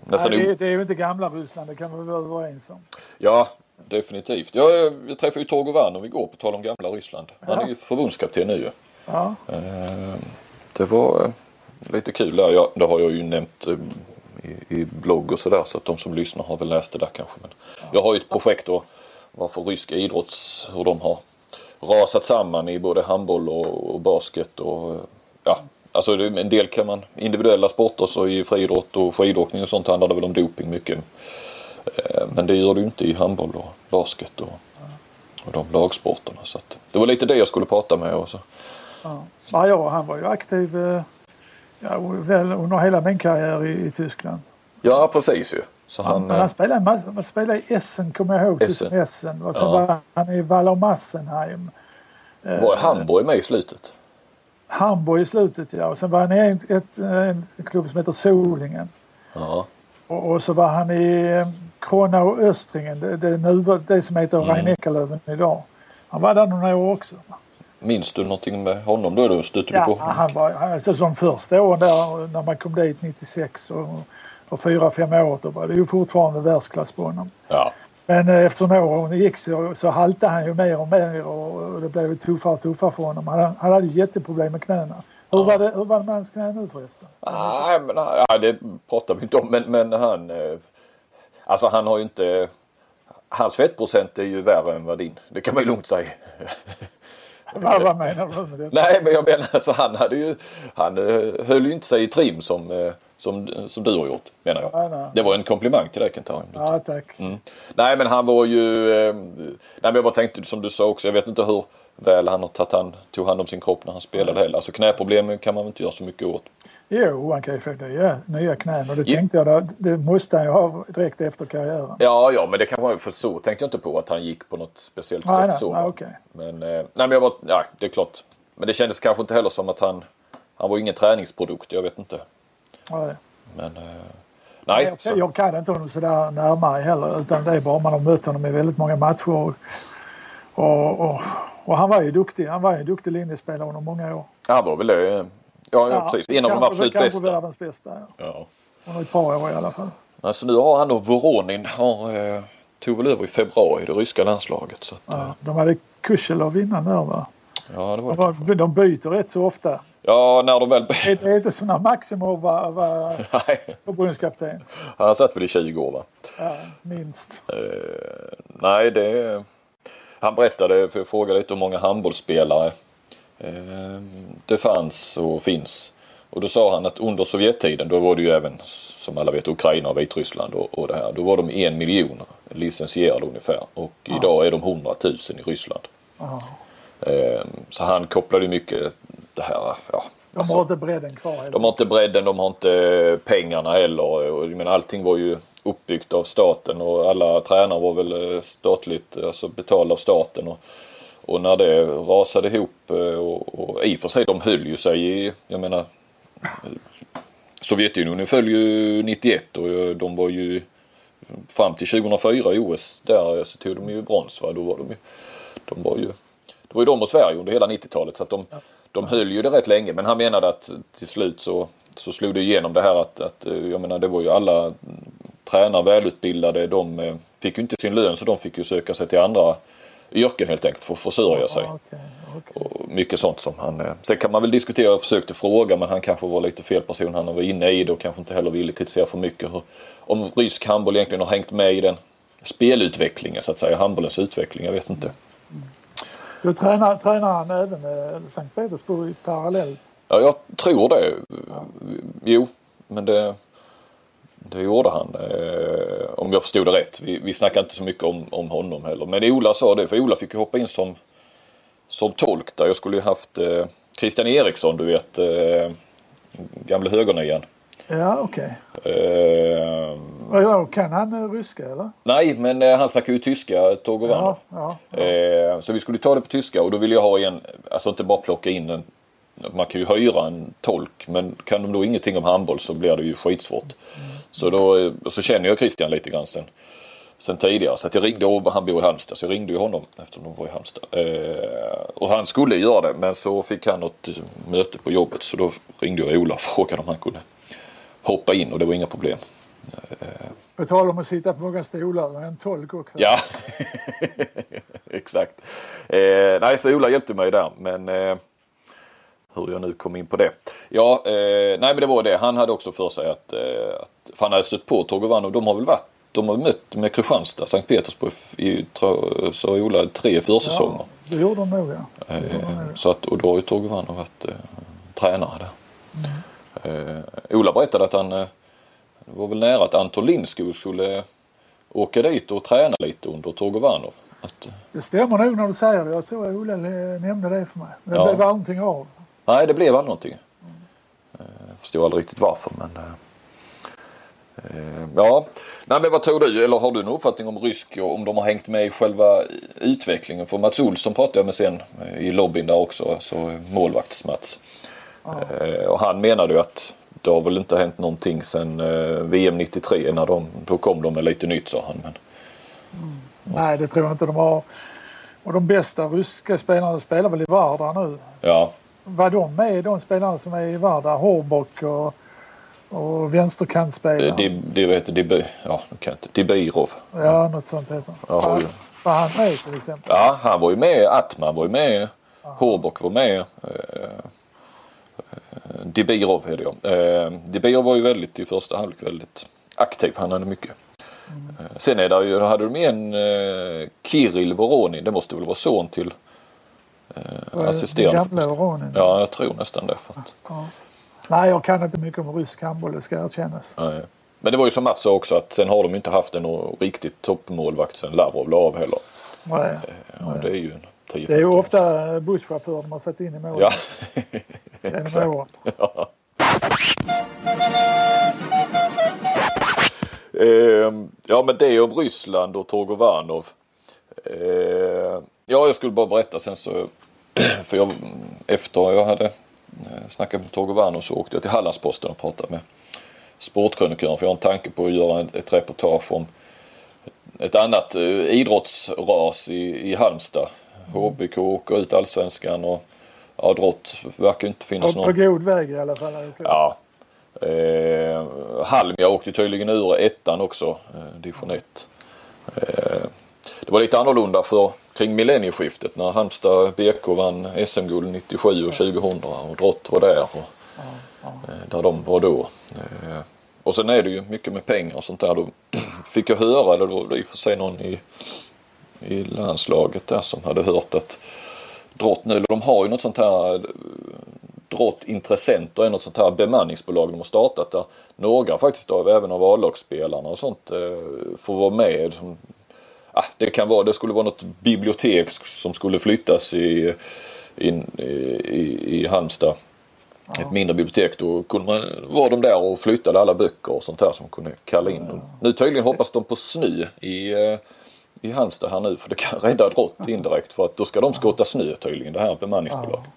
nästan... Nej, det, det är ju inte gamla Ryssland, det kan vi vara överens om. Ja, definitivt. Jag, jag träffade ju Torgo Vanov igår på tal om gamla Ryssland. Han ja. är ju förbundskapten nu ju. Ja. Eh, det var lite kul där. Ja, det har jag ju nämnt eh, i, blogg och sådär så att de som lyssnar har väl läst det där kanske. Men jag har ju ett projekt då varför ryska idrotts, hur de har rasat samman i både handboll och, och basket och ja, alltså en del kan man, individuella sporter så i friidrott och skidåkning och sånt handlar det väl om doping mycket. Eh, men det gör det ju inte i handboll och basket och, och de lagsporterna så att det var lite det jag skulle prata med och så. Ja, ja han var ju aktiv eh, eh, ja, väl under hela min karriär i, i Tyskland. Ja precis ju. Så han, han, han, spelade, han spelade i Essen kommer jag ihåg. Essen. Essen. Och så ja. var han i Waller Massenheim. Var Hamburg med i slutet? Hamburg i slutet ja. Och sen var han i en, ett, en klubb som heter Solingen. Ja. Och, och, så var han i eh, Kronau Östringen, det, det, det som heter mm. Rhein idag. Han var där några år också. Minns du någonting med honom då? Du stötte ja, på? han var, alltså de första åren där när man kom dit 96 och, och fyra, fem år då var det ju fortfarande världsklass på honom. Ja. Men eh, eftersom åren gick så, så haltade han ju mer och mer och, och det blev tuffare och tuffare för honom. Han, han hade ju jätteproblem med knäna. Hur, var det, hur var det med hans knä nu förresten? Nej, men, ja, det pratar vi inte om men, men han... Eh, alltså han har ju inte... Hans fettprocent är ju värre än vad din. Det kan man ju lugnt säga. <laughs> vad, vad menar du med det? Nej men jag menar alltså han hade ju, han uh, höll ju inte sig i trim som, uh, som, som du har gjort menar jag. Nej, nej. Det var en komplimang till dig Kent Ja tack. Mm. Nej men han var ju, uh, nej men jag bara tänkte som du sa också, jag vet inte hur väl han har tagit hand, tog hand om sin kropp när han spelade heller. Alltså knäproblemen kan man väl inte göra så mycket åt. Jo, han kan ju få nya, nya knän och det ja. tänkte jag, det, det måste han ju ha direkt efter karriären. Ja, ja, men det kan vara för så tänkte jag inte på att han gick på något speciellt nej, sätt nej, så. Nej, okay. Men, eh, nej, men jag var, ja, det är klart. Men det kändes kanske inte heller som att han, han var ingen träningsprodukt, jag vet inte. Nej. Men, eh, nej. Jag, så. jag kan inte honom sådär närmare heller utan det är bara man har mött honom i väldigt många matcher. Och, och, och, och han var ju duktig, han var ju en duktig linjespelare under många år. Han var väl det Ja, ja, precis. En av de absolut bästa. Kanske världens bästa. Ja. ja. Under ett par år i alla fall. Alltså nu har han då Voronin har eh, tog väl över i februari det ryska landslaget. Så att, Ja, eh, de hade Kuselov innan där va? ja, det var De, var, de byter rätt så ofta. Ja, när de väl... Det är inte som när Maximov var, var <laughs> förbundskapten. han satt väl i 20 år va? Ja, minst. Eh, nej, det... Han berättade, för jag frågade lite hur många handbollsspelare det fanns och finns. Och då sa han att under Sovjettiden, då var det ju även som alla vet Ukraina och Vitryssland och, och det här. Då var de en miljon licensierade ungefär. Och idag är de 100 000 i Ryssland. Ja. Eh, så han kopplade mycket det här, ja. De alltså- har inte bredden kvar. heller. de har inte bredden, de har inte pengarna heller. Menar, allting var ju uppbyggt av staten och alla tränare var väl eh, statligt alltså betalda av staten. Och, och när det rasade ihop eh, och, och i och för sig de höll ju sig i, jag menar Sovjetunionen föll ju 91 och eh, de var ju fram till 2004 i OS där eh, så tog de ju brons va. Då var de ju, de var ju, det var ju de och Sverige under hela 90-talet så att de, de höll ju det rätt länge men han menade att till slut så, så slog det igenom det här att, att jag menar det var ju alla tränare välutbildade de fick ju inte sin lön så de fick ju söka sig till andra yrken helt enkelt för att försörja sig. Ja, okej, okej. Och mycket sånt som han... eh, Sen kan man väl diskutera, jag försökte fråga men han kanske var lite fel person. Han var inne i det och kanske inte heller ville kritisera för mycket. Hur, om rysk handboll egentligen har hängt med i den spelutvecklingen så att säga, handbollens utveckling, jag vet inte. Då tränar, tränar han även eh, Sankt Petersburg parallellt. Ja, jag tror det. Jo, men det, det gjorde han. Eh, om jag förstod det rätt. Vi, vi snackar inte så mycket om, om honom heller. Men Ola sa det, för Ola fick ju hoppa in som, som tolk där. Jag skulle ju haft eh, Christian Eriksson, du vet, eh, gamle högernian. Ja, okej. Eh, Okay. Ja, kan han eh, ryska eller? nej, men eh, han snackar ju tyska, Togovanov. Ja, ja. Eh, så vi skulle ta det på tyska och då vill jag ha en, alltså inte bara plocka in en, man kan ju hyra en tolk men kan de då ingenting om handboll så blir det ju skitsvårt. Så då, eh, så känner jag Christian lite grann sen, sen tidigare så att jag ringde och han bor i Halmstad så jag ringde ju honom eftersom de var i Halmstad. Eh, och han skulle göra det men så fick han något eh, möte på jobbet så då ringde jag Ola och frågade om han kunde hoppa in och det var inga problem. På tal om att sitta på många stolar, en tolk också. Ja, <laughs> exakt. Eh, nej, så Ola hjälpte mig där men eh, hur jag nu kom in på det. Ja, eh, nej men det var det. Han hade också för sig att, eh, att för han hade stött på Torgovanov. De har väl varit, de har mött med Kristianstad, Sankt Petersburg i, så Ola, tre försäsonger. Ja, det gjorde de nog ja. Eh, så att, och då har ju Torgovanov varit eh, tränare där. Eh, Ola berättade att han eh, det var väl nära att Anton Lindskog skulle åka dit och träna lite under Torgovanov. Att, eh, Det stämmer nog när du säger det. Jag tror att Ola eh, nämnde det för mig. Men det Ja. blev aldrig någonting av. nej, det blev aldrig någonting. Eh, Jag förstår aldrig riktigt varför men eh, eh, Ja, nej men vad tror du? Eller har du någon uppfattning om rysk och om de har hängt med i själva utvecklingen? För Mats Olsson pratade jag med sen eh, i lobbyn där också, så målvakts-Mats. Ja. Eh, Och han menade ju att det har väl inte hänt någonting sen eh, VM 93 när de, då kom de med lite nytt sa han. Men, Nej, det tror jag inte de har. Och de bästa ryska spelarna spelar väl i Vardar nu. ja, Var de med de spelarna som är i Vardar? Horbock och, och vänsterkantspelare? det, det vet jag, det, ja, nu kan jag inte, Dibirov. Ja, något sånt heter Ja, var, ju. var han med till exempel? Ja, han var ju med. Atman var ju med. Horbock var med. Eh, eh, Dibirov är det ja. Eh, Dibirov var ju väldigt i första halvlek väldigt aktiv. Han hade mycket. Eh, sen är det ju, hade de en Kirill Voronin. Det måste väl vara son till eh, assisterande. Gamla Voronin. Ja, jag tror nästan det. För att, Ja. Nej, jag kan inte mycket om rysk handboll, det ska erkännas. nej. Men det var ju som Mats sa också att sen har de inte haft en riktigt toppmålvakt sen Lavrov la av heller. Nej. Eh, och det är ju en 10 Det är ju ofta busschaufförer har satt in i mål Ja, <laughs> exakt. åren. Ehm, ja men det om Ryssland och Torgovanov. Ehm, ja jag skulle bara berätta sen så <clears throat> för jag efter jag hade eh, snackat med Torgovanov så åkte jag till Hallandsposten och pratade med sportkrönikören för jag har en tanke på att göra ett, reportage om ett annat eh, idrottsras i, i Halmstad. HBK åker ut allsvenskan och ja, drott verkar inte finnas Och på någon. god väg i alla fall. Ja. Eh, Halmia åkte tydligen ur ettan också, eh, division 1. Eh, det var lite annorlunda för kring millennieskiftet när Halmstad BK vann SM-guld 97 och 2000 och Drott var där. Och, Ja, ja. eh, där de var då. Eh, Och sen är det ju mycket med pengar och sånt där. Då <clears throat> fick jag höra, eller då var det i och för sig någon i, i landslaget där som hade hört att Drott nu, eller de har ju något sånt här eh, Drott Intressenter är något sånt här bemanningsbolag de har startat där några faktiskt av, även av A-lagsspelarna och sånt får vara med. Ah, det kan vara, det skulle vara något bibliotek som skulle flyttas i, in, i, i, Halmstad. Ett mindre bibliotek. Då kunde man, var de där och flyttade alla böcker och sånt där som kunde kalla in. dem. Nu tydligen hoppas de på snö i, eh, i Halmstad här nu för det kan rädda Drott indirekt för att då ska de skotta snö tydligen det här bemanningsbolaget.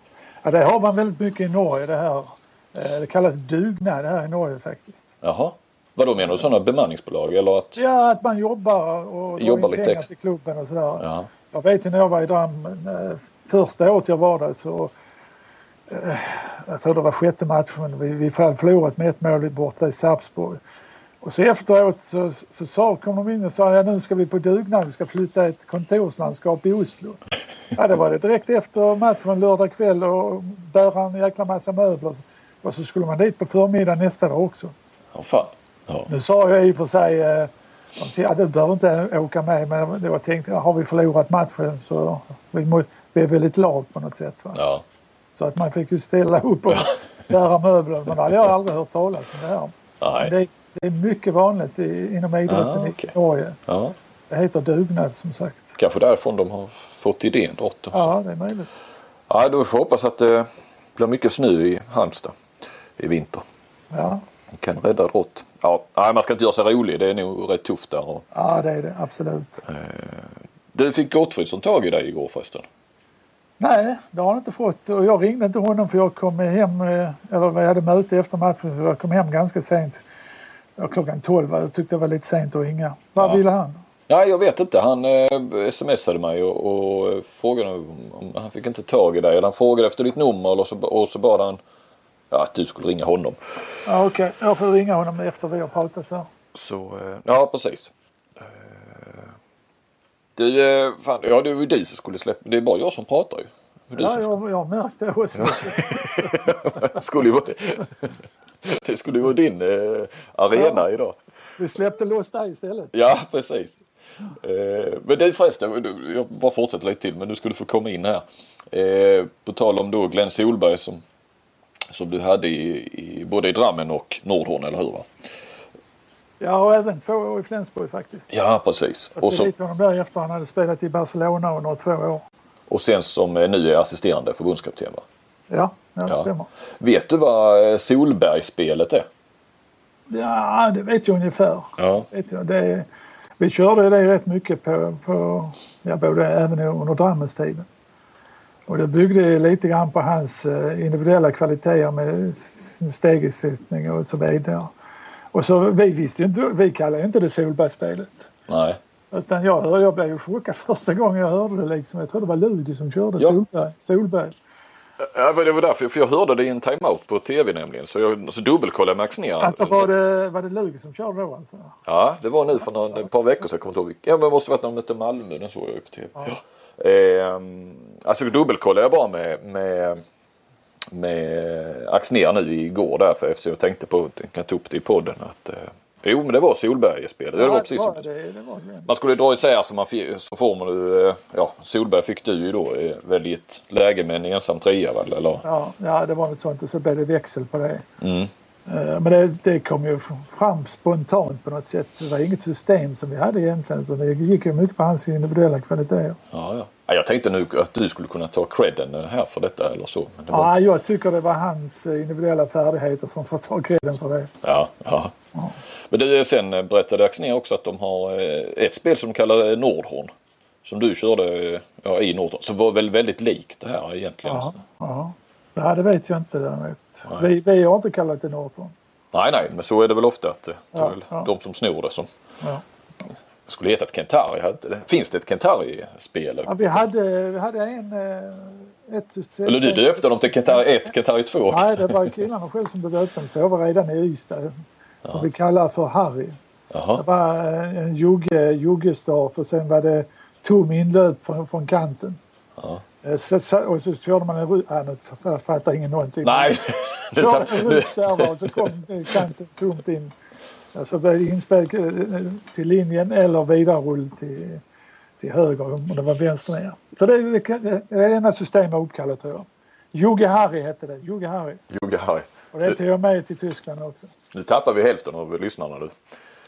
Ja, det har man väldigt mycket i Norge det här. Eh, Det kallas dugnad här i Norge faktiskt. Jaha. Vad då menar du sådana bemanningsbolag eller att? Ja, att man jobbar och Jobbar lite pengar till klubben och sådär. Ja. Jag vet ju när jag var i Drammen, eh, första året jag var där så eh, jag tror det var sjätte matchen. Vi, vi förlorat med ett mål borta i Sarpsborg. Och så efteråt så, så sa, kom de in och sa ja, nu ska vi på dugnad, vi ska flytta ett kontorslandskap i Oslo. <laughs> Ja, det var det direkt efter matchen lördag kväll och bära en jäkla massa möbler. Och så skulle man dit på förmiddagen nästa dag också. Ja, fan. Ja. Nu sa jag i och för sig eh, att du behöver inte åka med men det var tänkt har vi förlorat matchen så vi, må, vi är väl ett lag på något sätt. Ja. Så att man fick ju ställa upp och <laughs> bära möbler. Men det hade jag aldrig hört talas om det här. Det, är, det är mycket vanligt i, inom idrotten Ah, okej. i Norge. Ja. Det heter dugnad som sagt. Kanske därifrån de har fått idén Drott också. Ja, det är möjligt. Ja, då får vi hoppas att det blir mycket snö i Halmstad i vinter. Ja, Kan rädda Drott. Ja, nej, man ska inte göra sig rolig. Det är nog rätt tufft där. Och, ja det är det absolut. du fick Gottfridsson tag i dig igår förresten? Nej, det har han inte fått. Och jag ringde inte honom för jag kom hem, eh, eller vi hade möte efter matchen, så jag kom hem ganska sent. Klockan 12 jag tyckte det var lite sent att ringa. Vad Ja. ville han? Nej, jag vet inte. Han eh, smsade mig och, och frågade om han fick inte tag i dig. Eller han frågade efter ditt nummer eller så, och så bad han ja, att du skulle ringa honom. Ja, Okej, jag får ringa honom efter vi har pratat så. Så, eh, ja precis. Eh, Du, eh, fan, ja det var ju du som skulle släppa. Det är bara jag som pratar ju. Det du Ja, jag, jag har märkt det också. <laughs> skulle ju vara det. Det skulle ju vara din eh, arena idag. Vi släppte loss dig istället. Ja, precis. Eh, men du förresten, du- jag bara fortsätter lite till men du skulle få komma in här. Eh, på tal om då Glenn Solberg som, som du hade i, i, både i Drammen och Nordhorn, eller hur? Va? Ja, och även två år i Flensburg faktiskt. Ja, precis. Och, så, dit honom där efter han hade spelat i Barcelona under två år. och sen som eh, nu är assisterande förbundskapten. Va? Ja, ja det Ja. stämmer. Vet du vad eh, Solbergspelet är? Ja, det vet jag ungefär. Ja. Vet jag. Det, vi körde det rätt mycket på, på ja, både även under Drammens tiden. Och det byggde lite grann på hans eh, individuella kvaliteter med stegersättning och så vidare. Och så vi visste inte, vi kallade inte det Solbergsspelet. Nej. Utan jag, hörde, jag blev ju chockad första gången jag hörde det liksom. Jag tror det var Ludi som körde Ja. Solberg. Solberg. Ja, det var därför, för jag hörde det i en timeout på tv nämligen. Så jag så dubbelkollade Max ner. Alltså var det, var det Lugi som körde då alltså? Ja, det var nu för någon, ett par veckor sedan. Jag kommer inte ihåg. Ja, men det måste varit när de mötte Malmö. Den såg jag ju på tv. Ja. Ehm, alltså dubbelkollade jag bara med, med, med Axnér nu igår därför eftersom jag tänkte på att jag ta upp det i podden. Att, eh, jo, men det var Solberg-spelet. det var precis det, som, det, det var Glenn. man skulle dra isär så, man så får man ju, eh, ja, Solberg fick du ju då eh, väl i ett läge med en ensam trea väl? Eller? Ja, ja, det var något sånt och så blev det växel på det. Mm. Eh, Men det, det kom ju fram spontant på något sätt. Det var inget system som vi hade egentligen utan det gick ju mycket på hans individuella kvaliteter. Ja, ja. ja, jag tänkte nu att du skulle kunna ta credden här för detta eller så. Men var, Ja, jag tycker det var hans eh, individuella färdigheter som får ta credden för det. Ja, ja. Men du, sen eh, berättade Axnér också att de har eh, ett spel som de kallar eh, Nordhorn. Som du körde eh, ja, i Nordhorn. Som var väl väldigt likt det här egentligen. Ja, ja. Ja det vet jag inte däremot. Nej. Vi, vi har inte kallat det Norton. Nej, nej, men så är det väl ofta att det är Ja, väl ja. de som snor det som Ja. skulle heta ett Kentari. det. Finns det ett Kentari-spel? Ja, vi, hade, vi hade en... eh, Ett system. Eller du döpte dem till Kentari 1, Kentari 2? Nej, det var killarna själv som döpte dem till. Jag var redan i Ystad. Som vi kallar för Harry. Det Jaha, var eh, en jugge, juggestart och sen var det tom inlöp från, från kanten. Ja. Eh, Så, så, och så körde man en rutt, ja, nu fattar ingen någonting. Nej. <laughs> Körde en rutt där och så kom kanten tomt in. Så blev det inspel eh, till linjen eller vidarerull till, till höger om det var vänster ner. Så det, det, det, det ena systemet är uppkallat tror jag. Jugge Harry hette det. Jugge Harry. Jugge Harry. Och det tog jag med till Tyskland också. Nu tappar vi hälften av lyssnarna nu.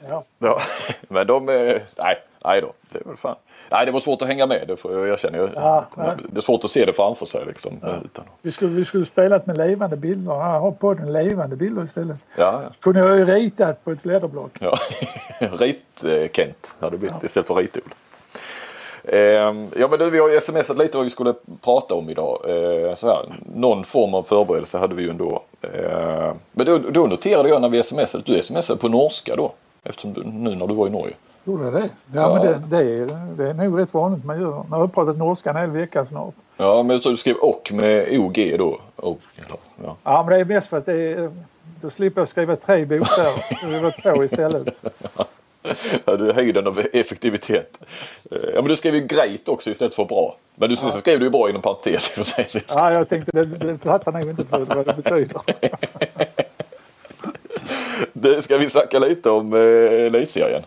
Ja. Ja, <laughs> men de... eh, Nej, nej då. Det väl fan. Nej, det var svårt att hänga med. Det får jag erkänna. Ja, det är svårt att se det framför sig liksom. Utan, Vi skulle, vi skulle spelat med levande bilder. Här har podden levande bilder istället. ja, ja. Kunde jag ju ritat på ett blädderblock. ja. <laughs> Rit-Kent hade blivit istället för Rit-Olle. Ehm, ja men du, vi har ju smsat lite vad vi skulle prata om idag. Eh, så här, någon form av förberedelse hade vi ju ändå. Eh, men då, då noterade jag när vi smsade att du smsade på norska då. Eftersom du, nu när du var i Norge. Gjorde jag det? Ja, Ja. men det, det, är, det är nog rätt vanligt man gör. Nu har jag pratat norska en hel vecka snart. Ja men du skrev och med OG då. Och, ja. Ja, men det är mest för att det är, då slipper jag skriva tre bokstäver. <laughs> Det var två istället. Ja, det är höjden av effektivitet. Eh, Ja men du skrev ju grejt också istället för bra. Men du så skrev du ju bra inom parentes för sig. Ja, jag tänkte det, det fattar nog inte för vad det betyder. <laughs> Det ska vi snacka lite om eh, elitserien.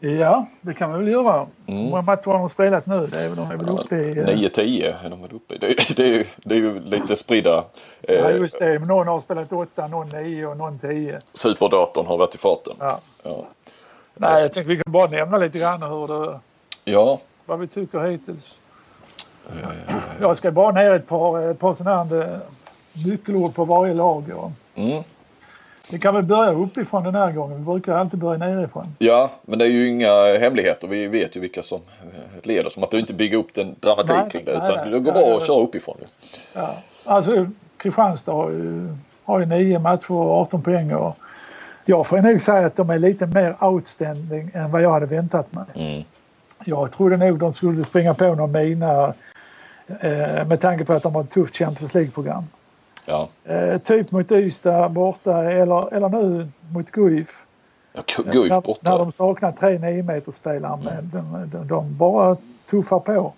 Ja, det kan vi väl göra. Mm. Hur många matcher har de spelat nu? Det är, de är väl uppe i... eh, 9-10 är de väl uppe i. Det, är- det, är det är ju lite spridda. Ja, Eh, just det. Någon har spelat 8, någon 9 och någon 10. superdatorn har varit i farten. Ja. Ja. Nej, jag tänkte vi kan bara nämna lite grann hur det, ja. vad vi tycker hittills. Jag ska bara ner ett par, ett par sådana här eh, nyckelord på varje lag. Mm. Vi kan väl börja uppifrån den här gången. Vi brukar alltid börja nerifrån. ja, men det är ju inga hemligheter. Vi vet ju vilka som leder. Så man behöver inte bygga upp den dramatik Nej, kring det. nej, Utan nej. det går bra att köra uppifrån. Ja. Alltså Kristianstad har ju, har ju nio matcher och 18 poäng. Och jag får nog säga att de är lite mer outstanding än vad jag hade väntat mig. Mm. Jag trodde nog de skulle springa på någon mina eh, med tanke på att de har ett tufft Champions League-program. Ja. Eh, typ mot Ystad borta eller, eller nu mot Guif. Ja, Guif när, borta. när de saknar tre 9 meter spelare men de, de, de bara tuffar på.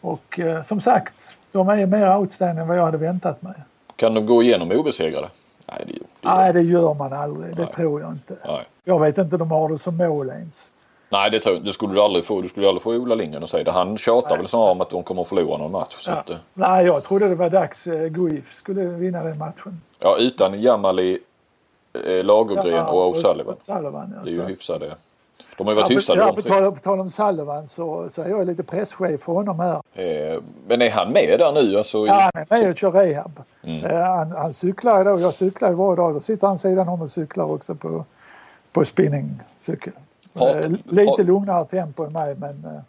Och eh, som sagt, de är mer outstanding än vad jag hade väntat mig. Kan de gå igenom obesegrade? Nej, det, det, Nej, det gör man aldrig. Det Nej. tror jag inte. nej. Jag vet inte de har det som mål ens. Nej, det, tror, det skulle du aldrig få. Du skulle aldrig få Ola Lindgren att säga det. Han tjatar Nej. väl snarare om att de kommer att förlora någon match. Ja. att, eh, Nej, jag trodde det var dags. Eh, Guif skulle vinna den matchen. ja, utan Jamali, eh, Lagergren och O'Sullivan. Sullivan ja, Det är ju hyfsade. De har ju varit Ja, hyfsade ja, på, tal, på tal om Sullivan så, så är jag lite presschef för honom här. Eh, men är han med där nu? Alltså, Ja, han är med och kör rehab. Mm. Eh, Han, han cyklar då. Jag cyklar ju varje dag. Då sitter han sidan om och cyklar också på, på spinningcykel. Eh, Lite lugnare tempo än mig men eh,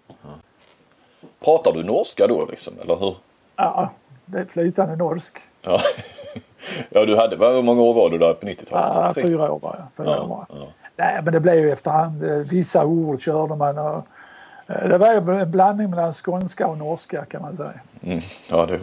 Pratar du norska då liksom? Eller hur? ja, det är flytande norsk. Ja. <laughs> ja, du hade, hur många år var du där på 90-talet? Ja, fyra år bara. Fyra år Ja, bara. ja. Nej, men det blev ju efterhand. eh, Vissa ord körde man och det var ju en blandning mellan skånska och norska kan man säga. Mm. ja, det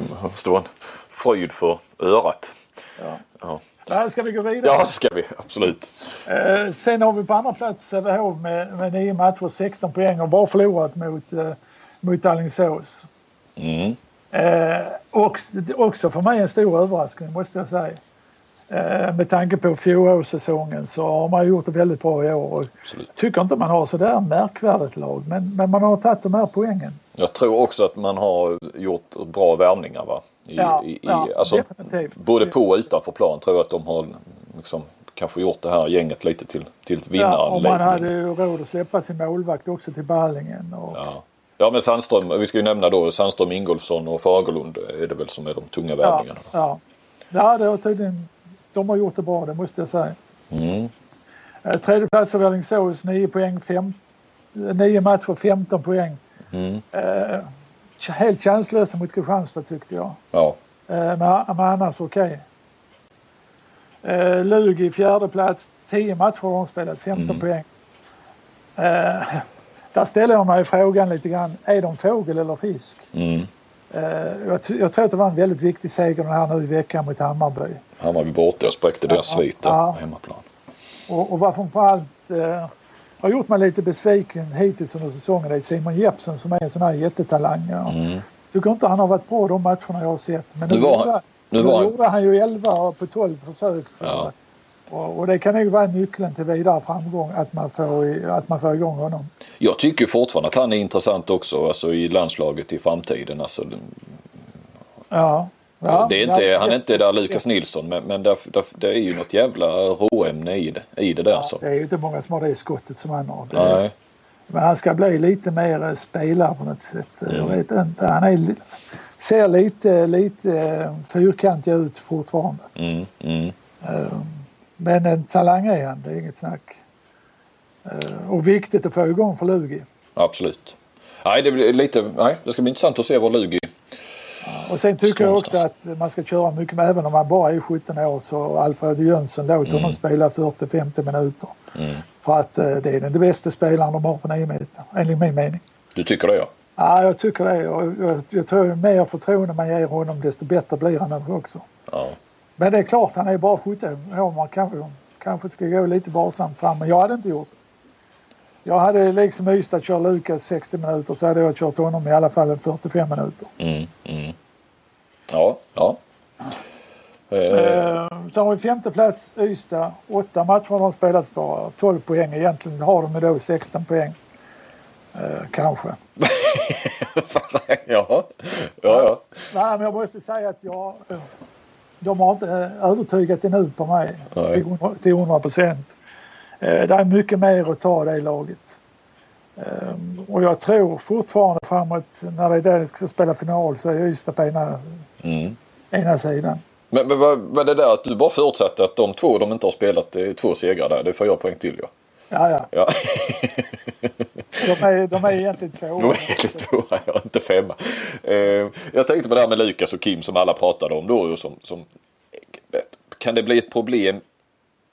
vara en fröjd för örat. Ja. Ja, Där ska vi gå vidare. ja det ska vi absolut. Eh, sen har vi på andra plats Sävehof med, med nio matcher, 16 poäng och bara förlorat mot, eh, mot Alingsås. Mm. Eh, och, också för mig en stor överraskning måste jag säga. Eh, med tanke på fjolårssäsongen så har man gjort det väldigt bra i år. Absolut. tycker inte man har sådär märkvärdigt lag men, men man har tagit de här poängen. Jag tror också att man har gjort bra värvningar va? I, Ja, i, ja, alltså, definitivt. Både på och utanför plan tror jag att de har liksom, kanske gjort det här gänget lite till, till ett Ja, och man hade ju råd att släppa sin målvakt också till Ballingen. Och, Ja. ja men Sandström, vi ska ju nämna då Sandström, Ingolfsson och Fagerlund är det väl som är de tunga ja, värvningarna. ja. ja, det har tydligen, de har gjort det bra, det måste jag säga. Mm. Eh, Tredje plats vi Alingsås, 9 poäng, fem, nio matcher, 15 poäng. Mm. Eh, helt chanslösa mot Kristianstad tyckte jag. Ja. Eh, men, men annars okej. Eh, Lug i fjärde plats, 10 matcher har de spelat, 15 Mm. poäng. Eh, <laughs> där ställer jag mig frågan lite grann, är de fågel eller fisk? Mm. Jag, jag tror att det var en väldigt viktig seger den här nu i veckan mot Hammarby. Hammarby borta och spräckte deras Ja, svit där ja. hemmaplan. Och, och var framförallt eh, har gjort mig lite besviken hittills under säsongen det är Simon Jeppsson som är en sån här jättetalang. Ja. Mm. Tycker inte han har varit bra de matcherna jag har sett. Men Nu var gjorde, nu var gjorde han ju 11 på 12 försök. Så, Ja. och, och det kan nog vara nyckeln till vidare framgång att man får, att man får igång honom. Jag tycker fortfarande att han är intressant också alltså i landslaget i framtiden. Alltså, Ja. Ja det är inte, ja, han är inte där Lukas Nilsson men, men där, där, det är ju något jävla råämne i det, i det där. Ja, så. det är ju inte många som har det skottet som han har. Nej. Men han ska bli lite mer eh, spelare på något sätt. Jag Mm. vet inte. Han är, ser lite, lite eh, fyrkantig ut fortfarande. Mm, mm. Eh, Men en talang är han, det är inget snack. Eh, Och viktigt att få igång för Lugi. Absolut. Nej, det, blir lite, nej, det ska bli intressant att se var Lugi... Och sen tycker jag också att man ska köra mycket, med, även om han bara är 17 år, så Alfred Jönsson låt honom spela 40-50 minuter. Mm. För att eh, det är den bästa spelaren de har på 9 meter, enligt min mening. Du tycker det ja? Ja, jag tycker det. Och jag, jag tror ju mer förtroende man ger honom desto bättre blir han också. Ja. Men det är klart, han är bara 17 år. Man kanske, kanske ska gå lite varsamt fram. Men jag hade inte gjort det. Jag hade liksom Ystad kört Lukas 60 minuter så hade jag kört honom i alla fall en 45 minuter. Mm, mm. Ja, ja. Eh, Eh, så har vi femte plats Ystad. Åtta matcher har de spelat bara 12 poäng. Egentligen har de då 16 poäng. Eh, kanske. <laughs> ja, ja, ja. Nej, men jag måste säga att jag, eh, de har inte eh, övertygat ännu på mig Nej. till 100 till 100 procent. Det är mycket mer att ta det laget. Eh, Och jag tror fortfarande framåt när det är där ska spela final så är Ystad på ena, Mm. ena sidan. Men, men vad, vad det där att du bara förutsatte att de två de inte har spelat, det är två segrar där. Det får jag poäng till ja. Ja, ja. ja. <laughs> De är, de är egentligen två. De är lite tvåa, ja, inte femma. Eh, jag tänkte på det här med Lukas och Kim som alla pratade om då. och Som, som, kan det bli ett problem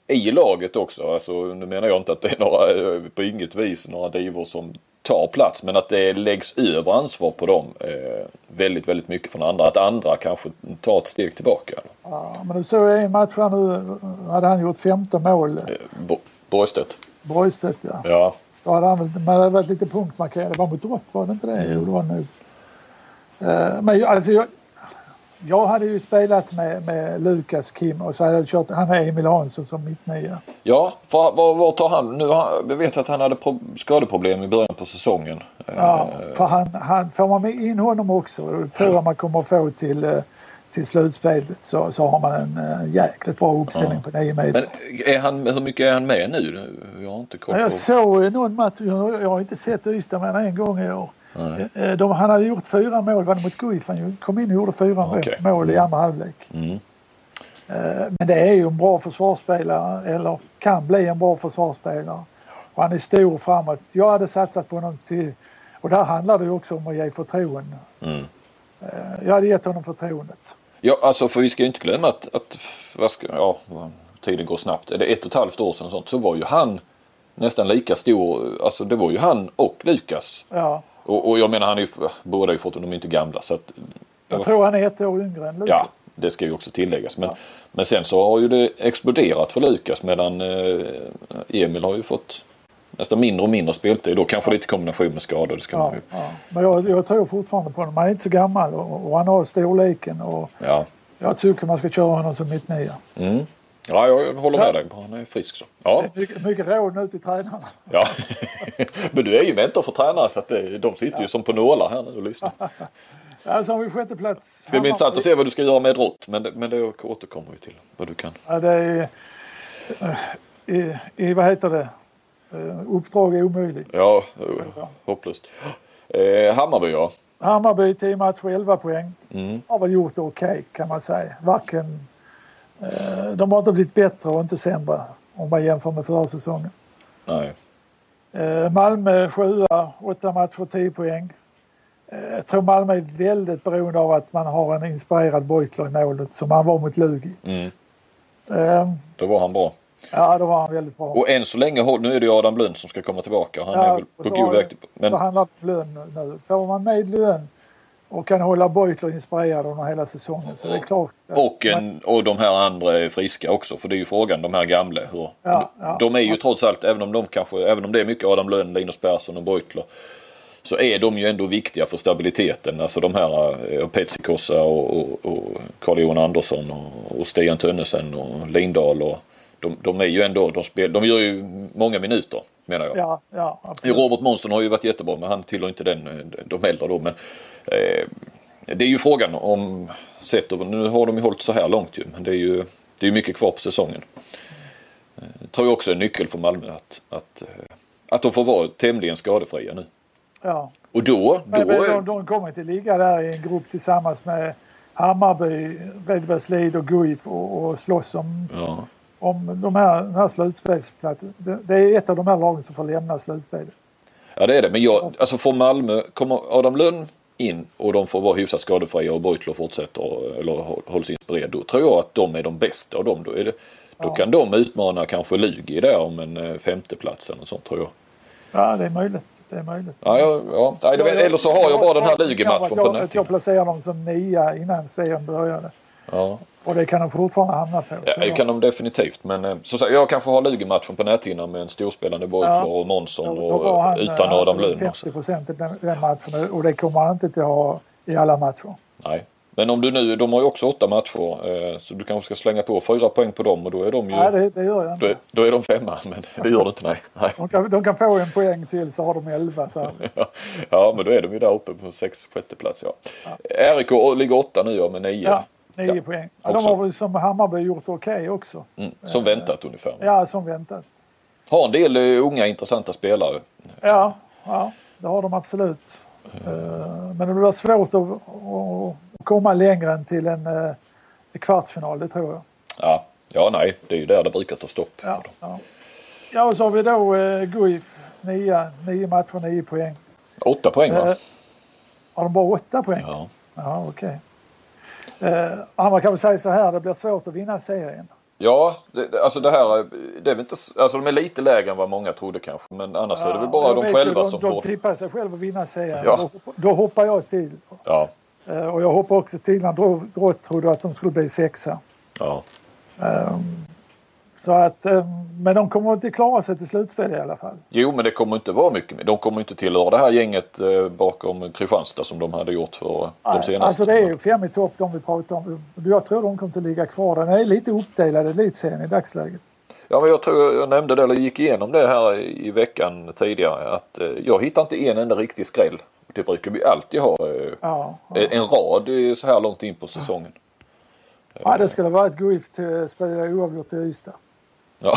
i laget också? Alltså, nu menar jag inte att det är några, eh, på inget vis några divor som tar plats. Men att det läggs över ansvar på dem eh, väldigt, väldigt mycket från andra. Att andra kanske tar ett steg tillbaka. Ja, men du såg en match här nu hade han gjort 15 mål. Eh, Bo- Borgstedt. Borgstedt ja. Ja. Då hade han väl, man hade varit lite punktmarkerad. Det var mot rött var det inte det? Jo det var nog. Eh, Men alltså jag, jag hade ju spelat med, med Lukas, Kim och så hade jag kört, han är Emil Hansson som mittnia. Ja, var, var, var tar han? Nu har, vi vet att han hade pro, skadeproblem i början på säsongen. Ja, Eh, för han, han, får man in honom också, och det tror jag man kommer få till, eh, till slutspelet, så, så har man en uh, jäkligt bra uppställning på 9 meter. Men är han, hur mycket är han med nu? Jag har inte koll Ja, på. Jag såg eh, någon match, jag, jag har inte sett Ystad mer än en gång i år. Nej. Eh, De, han hade gjort fyra mål, var det mot Guif? Han kom in och gjorde fyra Okej. mål i andra halvlek. Mm. Eh, Men det är ju en bra försvarsspelare, eller kan bli en bra försvarsspelare. Och han är stor framåt. Jag hade satsat på honom till... Och där handlar det ju också om att ge förtroende. Mm. Eh, Jag hade gett honom förtroendet. Ja, alltså för vi ska ju inte glömma att, att vad ska, ja, tiden går snabbt. Är det ett och ett halvt år sedan sånt, så var ju han nästan lika stor. Alltså det var ju han och Lukas. Ja, Och, och jag menar han är ju, båda är ju fått, de är inte gamla så att. jag tror han är ett år yngre än Lukas. Ja, det ska ju också tilläggas. Men, men sen så har ju det exploderat för Lukas medan eh, Emil har ju fått nästan mindre och mindre speltid. Då kanske lite i kombination med skador. Det ska Ja, man ju. ja. Men jag, jag tror fortfarande på honom. Han är inte så gammal och, och han har storleken. Och Ja. jag tycker man ska köra honom som mittnia. Mm. Ja, jag håller med Ja. dig. Han är frisk så. Ja. Mycket, mycket råd nu till tränarna. ja. <laughs> men du är ju mentor för tränare så att det, de sitter ju som på nålar här nu och lyssnar. <laughs> Ja, så har vi sjätte plats. Det ska bli intressant att se vad du ska göra med Drott. Men, men det återkommer vi till. Vad du kan. Ja, det är... eh, I, i, vad heter det? Eh, Uppdrag är omöjligt. Ja, hopplöst. Eh, Hammarby ja. Hammarby 10 matcher, 11 poäng. Mm. Har väl gjort okej kan man säga. Varken... Eh, de har inte blivit bättre och inte sämre om man jämför med förra säsongen. Nej. Eh, Malmö 7 8 matcher, 10 poäng. Eh, jag tror Malmö är väldigt beroende av att man har en inspirerad Beutler i målet som han var mot Lugi. Mm. Då var han bra. ja, då var han väldigt bra. Och än så länge, nu är det Adam Blund som ska komma tillbaka. Han Ja, är väl på god väg Men handlar det om lön nu. Får man med lön och kan hålla Beutler inspirerad under hela säsongen. Så det är klart. Och, en, och de här andra är friska också för det är ju frågan de här gamla. Hur, Ja, ja. de är ju trots allt även om de kanske, även om det är mycket Adam Lönn, Linus Persson och Beutler. Så är de ju ändå viktiga för stabiliteten. Alltså de här eh, Petsikossa och, och, och Carl-Johan Andersson och, och Stian Tönnesen och Lindahl. Och, de, de är ju ändå, de, spel, de gör ju många minuter menar jag. Ja, ja, absolut. Robert Månsson har ju varit jättebra men han tillhör inte den, eh, de äldre då. Men, det är ju frågan om sett över, nu har de ju hållit så här långt ju men det är ju det är mycket kvar på säsongen. Eh, tror jag också är en nyckel för Malmö att, att, eh, att de får vara tämligen skadefria nu. Ja. Och då, då Men, de, de kommer inte ligga där i en grupp tillsammans med Hammarby, Redbergslid och Guif och, och slåss om, ja, om de här, den här slutspelsplatsen. Det, det är ett av de här lagen som får lämna slutspelet. ja det är det men jag, alltså får Malmö, kommer Adam Lönn in och de får vara hyfsat skadefria och Beutler fortsätter eller hå- hålls inspirerad. Då tror jag att de är de bästa av dem. Då, det, då Ja. kan de utmana kanske Lugi där om en eh, femteplats eller sånt tror jag. Ja, det är möjligt. Det är möjligt. Ja, ja, ja. Nej, det, eller så har jag bara den här Lugi-matchen på jag, att jag placerar dem som nia innan serien började. Ja, Och det kan de fortfarande hamna på. ja, det jag. kan de definitivt. Men eh, som sagt, jag kanske har Lugi-matchen på näthinnan med en storspelande Beutler Ja. och Månsson Då- då och han, utan eh, Adam Lönn. 50 procent i den, den matchen och det kommer han inte till att ha i alla matcher. Nej. Men om du nu, de har ju också åtta matcher eh, så du kanske ska slänga på fyra poäng på dem och då är de ju, Nej, det, det gör jag då, inte. är, då är de femma. Men det gör det inte nej. nej. De kan, de kan få en poäng till så har de elva. Så. <laughs> Ja men då är de ju där uppe på sex, sjätte plats ja. RIK ligger åtta nu ja med nio. Ja, nio Ja, poäng. Ja, de har väl som Hammarby gjort okej också. Mm, som väntat ungefär. Ja, som väntat. Har en del eh, unga intressanta spelare. Ja, ja det har de absolut. Eh, Men det blir svårt att, komma längre än till en eh, kvartsfinal, det tror jag. Ja, ja nej det är ju där det brukar ta stopp. för Ja, dem. ja. ja och så har vi då Guif, nio, nio matcher, nio poäng. Åtta poäng va? Har de bara åtta poäng? Ja. Ja, okej. Eh, man kan väl säga så här, det blir svårt att vinna serien. Ja, det, alltså det här, det är inte, alltså de är lite lägre än vad många trodde kanske. Men annars är det väl bara de själva ju, som de, får. De tippar sig själva att vinna serien. Ja. Då, då hoppar jag till. Ja, Eh, och jag hoppar också till när Drott trodde att de skulle bli sexa. ja. Så att, eh, men de kommer inte klara sig till slutspel i alla fall. Jo men det kommer inte vara mycket mer. De kommer inte tillhöra det här gänget eh, bakom Kristianstad som de hade gjort för de Nej, senaste. Alltså det är ju fem i topp de vi pratar om. Jag tror de kommer att ligga kvar. Den är lite uppdelad elitserien i dagsläget. Ja men jag tror jag nämnde det eller gick igenom det här i veckan tidigare att eh, jag hittar inte en enda riktig skräll. Det brukar vi alltid ha Ja, ja. en rad så här långt in på säsongen. ja det skulle vara ett Guif till spela oavgjort i Ystad. Ja, <laughs>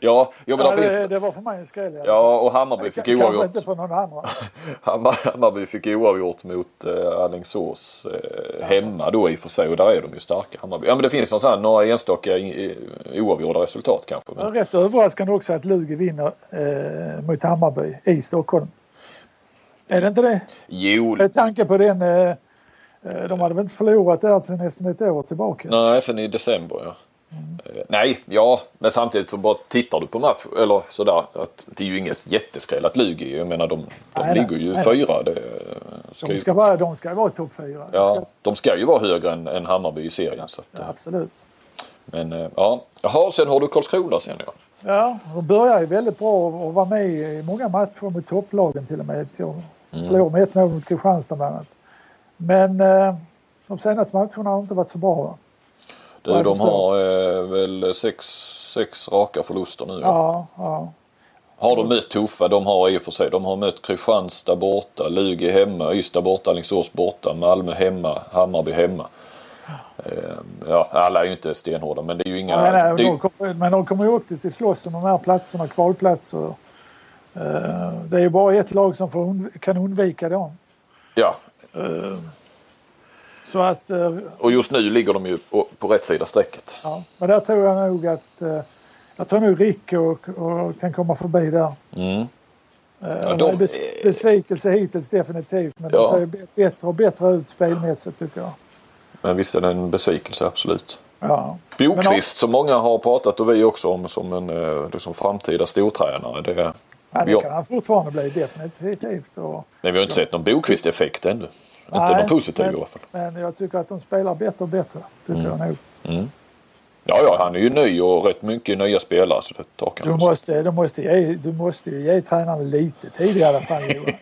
ja, ja men Ja, det, finns, det var för mig en skräll. ja och Hammarby fick Kanske oavgjort. inte för någon annan. <laughs> Hammar- Hammarby fick oavgjort mot eh, Alingsås eh, hemma då i och för sig och där är de ju starka Hammarby. Ja men det finns någon sån här, några enstaka oavgjorda resultat kanske. Men Men, rätt överraskande också att Lugi vinner eh, mot Hammarby i Stockholm. Är det inte det? jo, Med tanke på den... Eh, eh, de hade väl inte förlorat där sedan nästan ett år tillbaka? nej sen i december ja. Eh, Nej, ja, men samtidigt så bara tittar du på match eller sådär att det är ju ingen jätteskräll att Lugi, jag menar de, de Nej, ligger ju nej. fyra. Det, ska De ju, ska vara, de ska vara topp fyra. De ja, ska, de ska ju vara högre än, än Hammarby i serien. Så att, ja, eh, absolut. Men eh, ja, jaha sen har du Karlskrona sen ja. Ja, de börjar ju väldigt bra och var med i många matcher mot topplagen till och med. Till Mm. Förlorade med ett mål mot Kristianstad bland annat. Men eh, de senaste matcherna har inte varit så bra. Du, Varför de så? har eh, väl sex, sex raka förluster nu. Ja. Ja, ja. Har de mött tuffa, de har i och för sig, de har mött Kristianstad borta, Lugi hemma, Ystad borta, Alingsås borta, Malmö hemma, Hammarby hemma. Eh, ja, alla är ju inte stenhårda men det är ju inga... nej, nej, det är, de kommer, men de kommer ju också till slåss om de här platserna, kvalplatser. Eh, det är ju bara ett lag som får kan undvika dem. ja, Så att, eh, och just nu ligger de ju på, på rätt sida strecket. ja. Men där tror jag nog att eh, jag tror nog Rick och, och kan komma förbi där. Mm. Ja, de- bes, besvikelse hittills definitivt men Ja. de ser bättre och bättre ut spelmässigt tycker jag. Men visst är det en besvikelse, absolut. Ja. Bokvist som många har pratat och vi också om som en eh, liksom framtida stortränare. Det, Ja, det kan han fortfarande bli definitivt. Och, Men vi har inte sett någon Bokvist-effekt ännu. Inte Nej, någon positiv men- i alla fall. men jag tycker att de spelar bättre och bättre. Tycker jag nog. Ja, ja, han är ju ny och rätt mycket nya spelare så det tar Du måste, du, måste ge, du måste ju ge tränarna lite tid i alla fall Johan.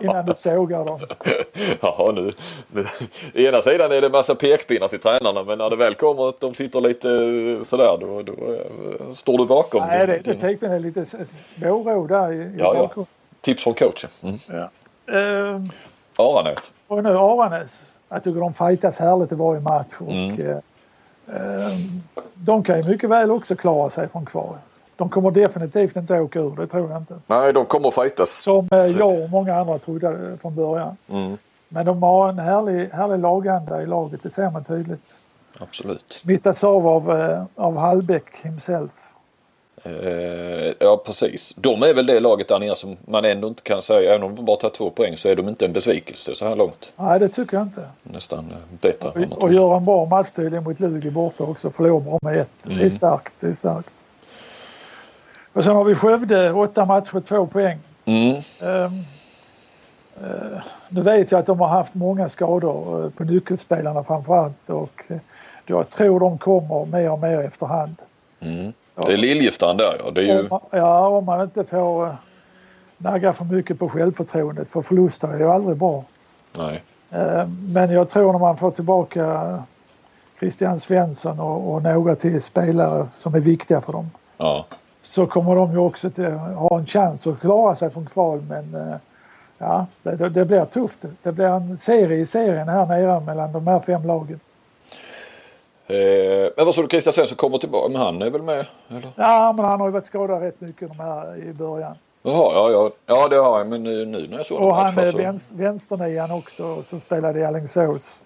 <laughs> Innan du sågar dem. <laughs> Ja, nu, nu. Ena sidan är det massa pekpinnar till tränarna men när det väl kommer att de sitter lite sådär då, då eh, står du bakom. Nej, din- det är inte din- är lite s- s- småro där i, i Ja, ja. Tips från coachen. Mm. Ja. Ehm, Aranäs. och nu Aranäs. Jag tycker de fightas härligt i varje match. Och, Mm. eh, ehm, de kan ju mycket väl också klara sig från kvar. De kommer definitivt inte åka ur, det tror jag inte. Nej, de kommer att fightas. Som eh, jag och många andra trodde eh, från början. Mm. Men de har en härlig, härlig laganda i laget, det ser man tydligt. Absolut. Smittats av av, eh, av Hallbäck himself. Eh, ja, precis. De är väl det laget där nere som man ändå inte kan säga, även om de bara tar två poäng så är de inte en besvikelse så här långt. Nej, det tycker jag inte. Nästan eh, bättre. Och, och göra en bra match tydligen mot Lugi borta också. Förlora bara med ett. Det är starkt. Det är starkt. Och sen har vi Skövde, åtta matcher, två poäng. Mm. Ehm, eh, nu vet jag att de har haft många skador eh, på nyckelspelarna framförallt och eh, jag tror de kommer mer och mer efterhand. Mm. Det är Liljestrand där ja. Det är ju... Om man, ja, om man inte får eh, nagga för mycket på självförtroendet för förluster är ju aldrig bra. Nej. Eh, Men jag tror när man får tillbaka Christian Svensson och, och några till spelare som är viktiga för dem Ja. så kommer de ju också till, ha en chans att klara sig från kval. Men eh, ja, det, det blir tufft. Det blir en serie i serien här nere mellan de här fem lagen. Eh, men vad sa du Christian Svensson kommer tillbaka? Men han är väl med? Eller? Ja, men han har ju varit skadad rätt mycket de här i början. Jaha, ja, ja. Ja det har jag men nu, nu när jag såg Och han är så... vänster, vänsternian också som spelade i Alingsås.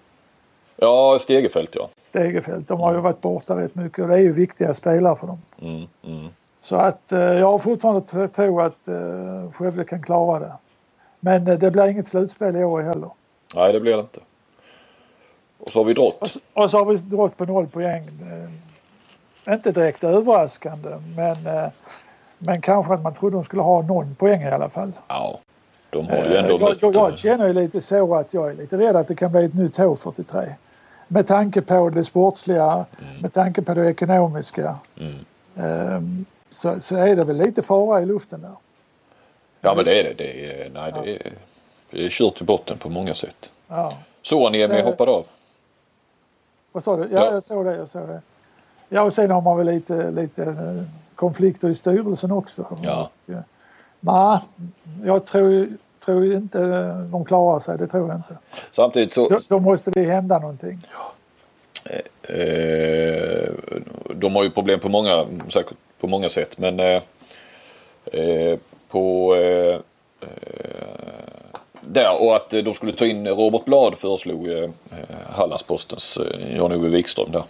Ja, Stegefält ja. Stegefält. De har ju varit borta rätt mycket och det är ju viktiga spelare för dem. Mm, mm. Så att eh, jag har fortfarande tr- tro att eh, Skövde kan klara det. Men eh, det blir inget slutspel i år heller. Nej det blir det inte. Och så har vi Och drott. så, och så har vi drott på noll poäng. Eh, inte direkt överraskande men, eh, men kanske att man trodde de skulle ha någon poäng i alla fall. Ja. De har ju Eh, ändå jag, mött... jag, jag känner ju lite så att jag är lite rädd att det kan bli ett nytt H43. Med tanke på det sportsliga, med tanke på det ekonomiska. Mm. Ehm, så, så är det väl lite fara i luften där. Ja men det är det. det är, nej det är, det är kört i botten på många sätt. Ja. Soaniemi Så- hoppade av. Vad sa du? Ja, Ja. jag såg det. Jag såg det. Ja, och sen har man väl lite, lite eh, konflikter i styrelsen också. Ja. Eh, Nej, jag tror, tror inte de klarar sig. Det tror jag inte. Samtidigt så... Då, då måste det hända någonting. Eh, de har ju problem på många, säkert på många sätt men eh, eh, på eh, eh, där och att eh, de skulle ta in Robert Blad föreslog eh, eh, Hallandspostens eh, Jan-Ove Wikström där.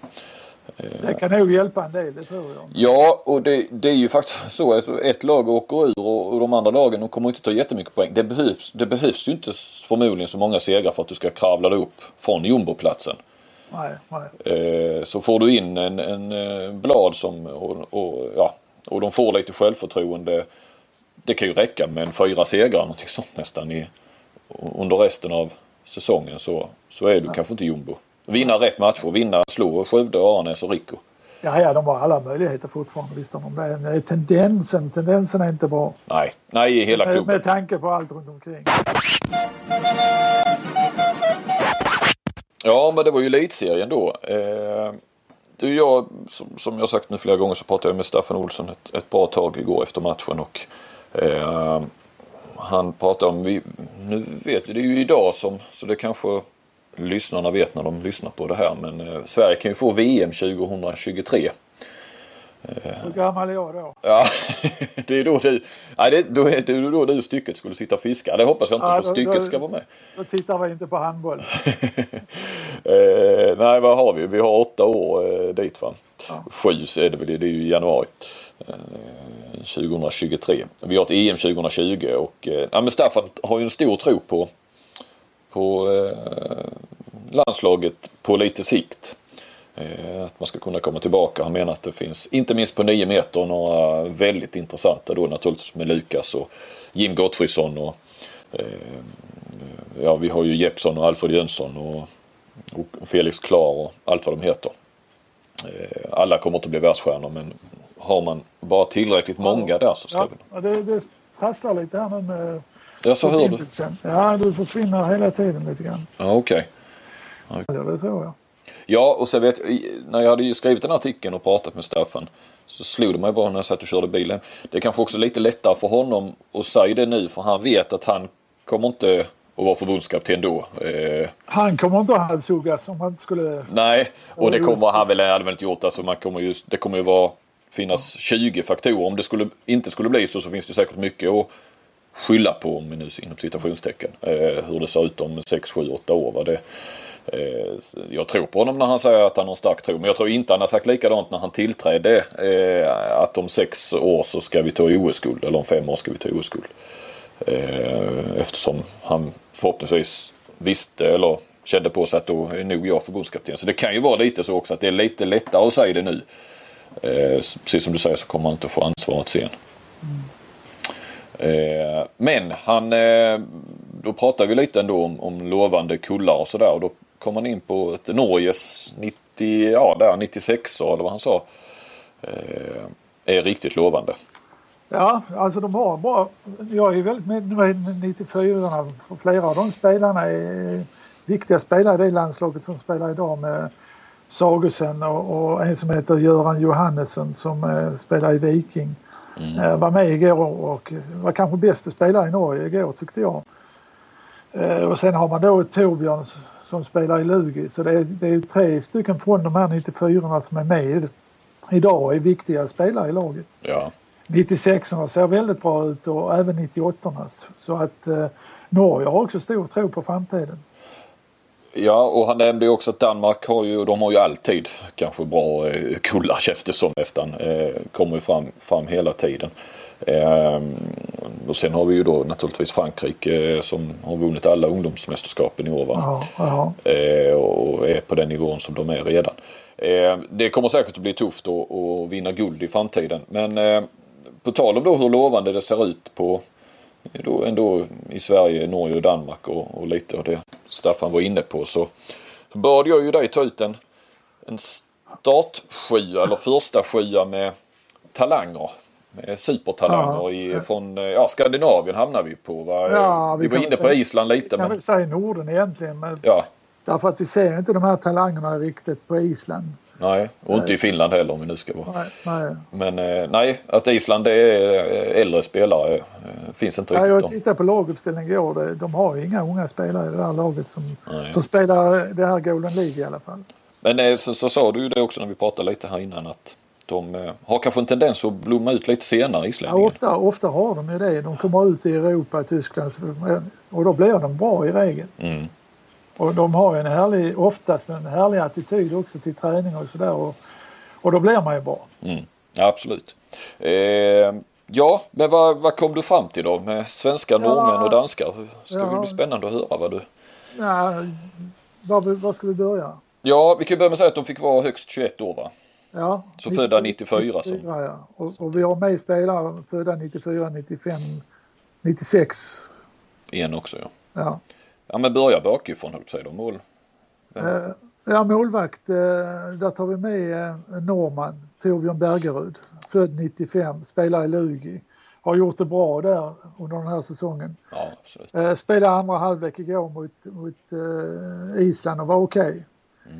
Det kan nog hjälpa en del, det tror jag. Ja och det, det är ju faktiskt <laughs> så att ett lag åker ur och, och de andra lagen de kommer inte ta jättemycket poäng. Det behövs, det behövs ju inte förmodligen så många segrar för att du ska kravla dig upp från jumboplatsen. Nej, nej. Så får du in en, en blad som och, och, ja, och de får lite självförtroende. Det kan ju räcka med en fyra segrar någonting sånt nästan i, under resten av säsongen så, så är du kanske inte jumbo. Vinna rätt matcher, vinna, slå Skövde, Aranäs och Rico. Ja, ja, de har alla möjligheter fortfarande visst de det. Men Tendensen, tendensen är inte bra. Nej, nej i hela Med, klubben. med tanke på allt runt omkring. Ja men det var ju elitserien då. Eh, du jag, som, som jag sagt nu flera gånger så pratade jag med Staffan Olsson ett, ett bra tag igår efter matchen och eh, han pratade om, vi, nu vet vi, det är ju idag som, så det kanske lyssnarna vet när de lyssnar på det här men eh, Sverige kan ju få VM 2023. Hur gammal är jag då? Ja, <laughs> det är då du, nej, det, då är det då du stycket skulle sitta och fiska. Det hoppas jag inte Ja, för då- stycket då- ska vara med. Då tittar vi inte på handboll. <laughs> Eh, nej, vad har vi? Vi har åtta år eh, dit va? Ja. Sju är det väl, det är ju januari. 2023. Vi har ett EM 2020 och eh, ja, men Staffan har ju en stor tro på, på eh, landslaget på lite sikt. Eh, att man ska kunna komma tillbaka. Han menar att det finns, inte minst på 9 meter, några väldigt intressanta då naturligtvis med Lukas och Jim Gottfridsson och eh, ja vi har ju Jeppsson och Alfred Jönsson och, och Felix Klar och allt vad de heter. Eh, alla kommer inte att bli världsstjärnor men har man bara tillräckligt många där så ska Ja, vi det, det trasslar lite här nu med Ja så hör du? Ja, du försvinner hela tiden lite grann. Ja okej. Ja, det tror jag. Ja och så vet jag, när jag hade ju skrivit den här artikeln och pratat med Staffan så slog det mig bara när jag satt och körde bilen. Det är kanske också lite lättare för honom att säga det nu för han vet att han kommer inte att vara förbundskapten då. Eh, Han kommer inte att halshuggas om han skulle... nej, och det kommer han väl väl inte gjort. Alltså man kommer just, det kommer ju vara finnas 20 faktorer. Om det skulle, inte skulle bli så så finns det säkert mycket att skylla på om vi nu inom citationstecken. Eh, hur det ser ut om 6, 7, 8 år. Va? Det, eh, jag tror på honom när han säger att han har en stark tro. Men jag tror inte han har sagt likadant när han tillträdde. Eh, att om sex år så ska vi ta OS-guld. Eller om fem år ska vi ta OS-guld. Eh, eftersom han förhoppningsvis visste eller kände på sig att då är nog jag förbundskapten. Så det kan ju vara lite så också att det är lite lättare att säga det nu. Eh, precis som du säger så kommer han inte få ansvaret sen. Eh, men han, eh, då pratar vi lite ändå om, om lovande kullar och sådär och då kom han in på ett Norges 90, ja där 96 eller vad han sa. Eh, är riktigt lovande. Ja, alltså de har bra... Jag är väldigt med med 94 för flera av de spelarna är eh, viktiga spelare i det landslaget som spelar idag med Sagosen och, och en som heter Göran Johannesson som eh, spelar i Viking. Eh, var med igår och var kanske bästa spelare i Norge igår tyckte jag. Eh, och sen har man då Torbjörn som spelar i Lugi så det är, det är tre stycken från de här 94 som är med idag är viktiga spelare i laget. Ja. 96 ser väldigt bra ut och även 98 Så att eh, Norge har också stor tro på framtiden. Ja och han nämnde ju också att Danmark har ju, de har ju alltid kanske bra eh, kullar <laughs> känns det som nästan. Eh, kommer ju fram, fram hela tiden. Eh, och sen har vi ju då naturligtvis Frankrike som har vunnit alla ungdomsmästerskapen i år va? Ja, ja. och är på den nivån som de är redan. Det kommer säkert att bli tufft att, vinna guld i framtiden. Men på tal om då hur lovande det ser ut på då ändå i Sverige, Norge och Danmark och, och lite av det Staffan var inne på så, så bad jag ju dig ta ut en, en startsjua eller första sjua med talanger. Med supertalanger Ja. i, från ja, Skandinavien hamnar vi på. Va? Ja, vi, vi var inne på säga- Island lite Kan men väl säga Norden egentligen. Men ja, därför att vi ser inte de här talangerna riktigt på Island. Nej och inte i Finland heller om vi nu ska vara. Nej, nej. Men eh, nej, att Island är eh, äldre spelare eh, finns inte Ja, riktigt. jag tittade på laguppställningen igår. Det- De har ju inga unga spelare i det här laget som, Nej. som spelar det här Golden League i alla fall. Men så, så sa du ju det också när vi pratade lite här innan att de har kanske en tendens att blomma ut lite senare Ja, islänningar. ofta, ofta har de ju det. De kommer ut i Europa, Tyskland och då blir de bra i regel. Mm. Och de har en härlig, oftast en härlig attityd också till träning och sådär. Och, och då blir man ju bra. Mm. Ja, absolut. Eh, ja, men vad, vad kom du fram till då med svenska, Ja. norrmän och danskar? Ska Ja. bli spännande att höra vad du... Ja, var, var ska vi börja? Ja, vi kan börja med att säga att de fick vara högst 21 år va? Ja, Så födda 94 som- ja. Och, och vi har med spelare födda 94, 95, 96. En också ja. Ja. Ja men börja bakifrån höll jag på. Mål. Eh, Ja, målvakt, eh, där tar vi med eh, en norrman, Torbjörn Bergerud, född 95, spelar i Lugi. Har gjort det bra där under den här säsongen. Ja, absolut. Spelade andra halvlek igår mot, mot Island och var okej.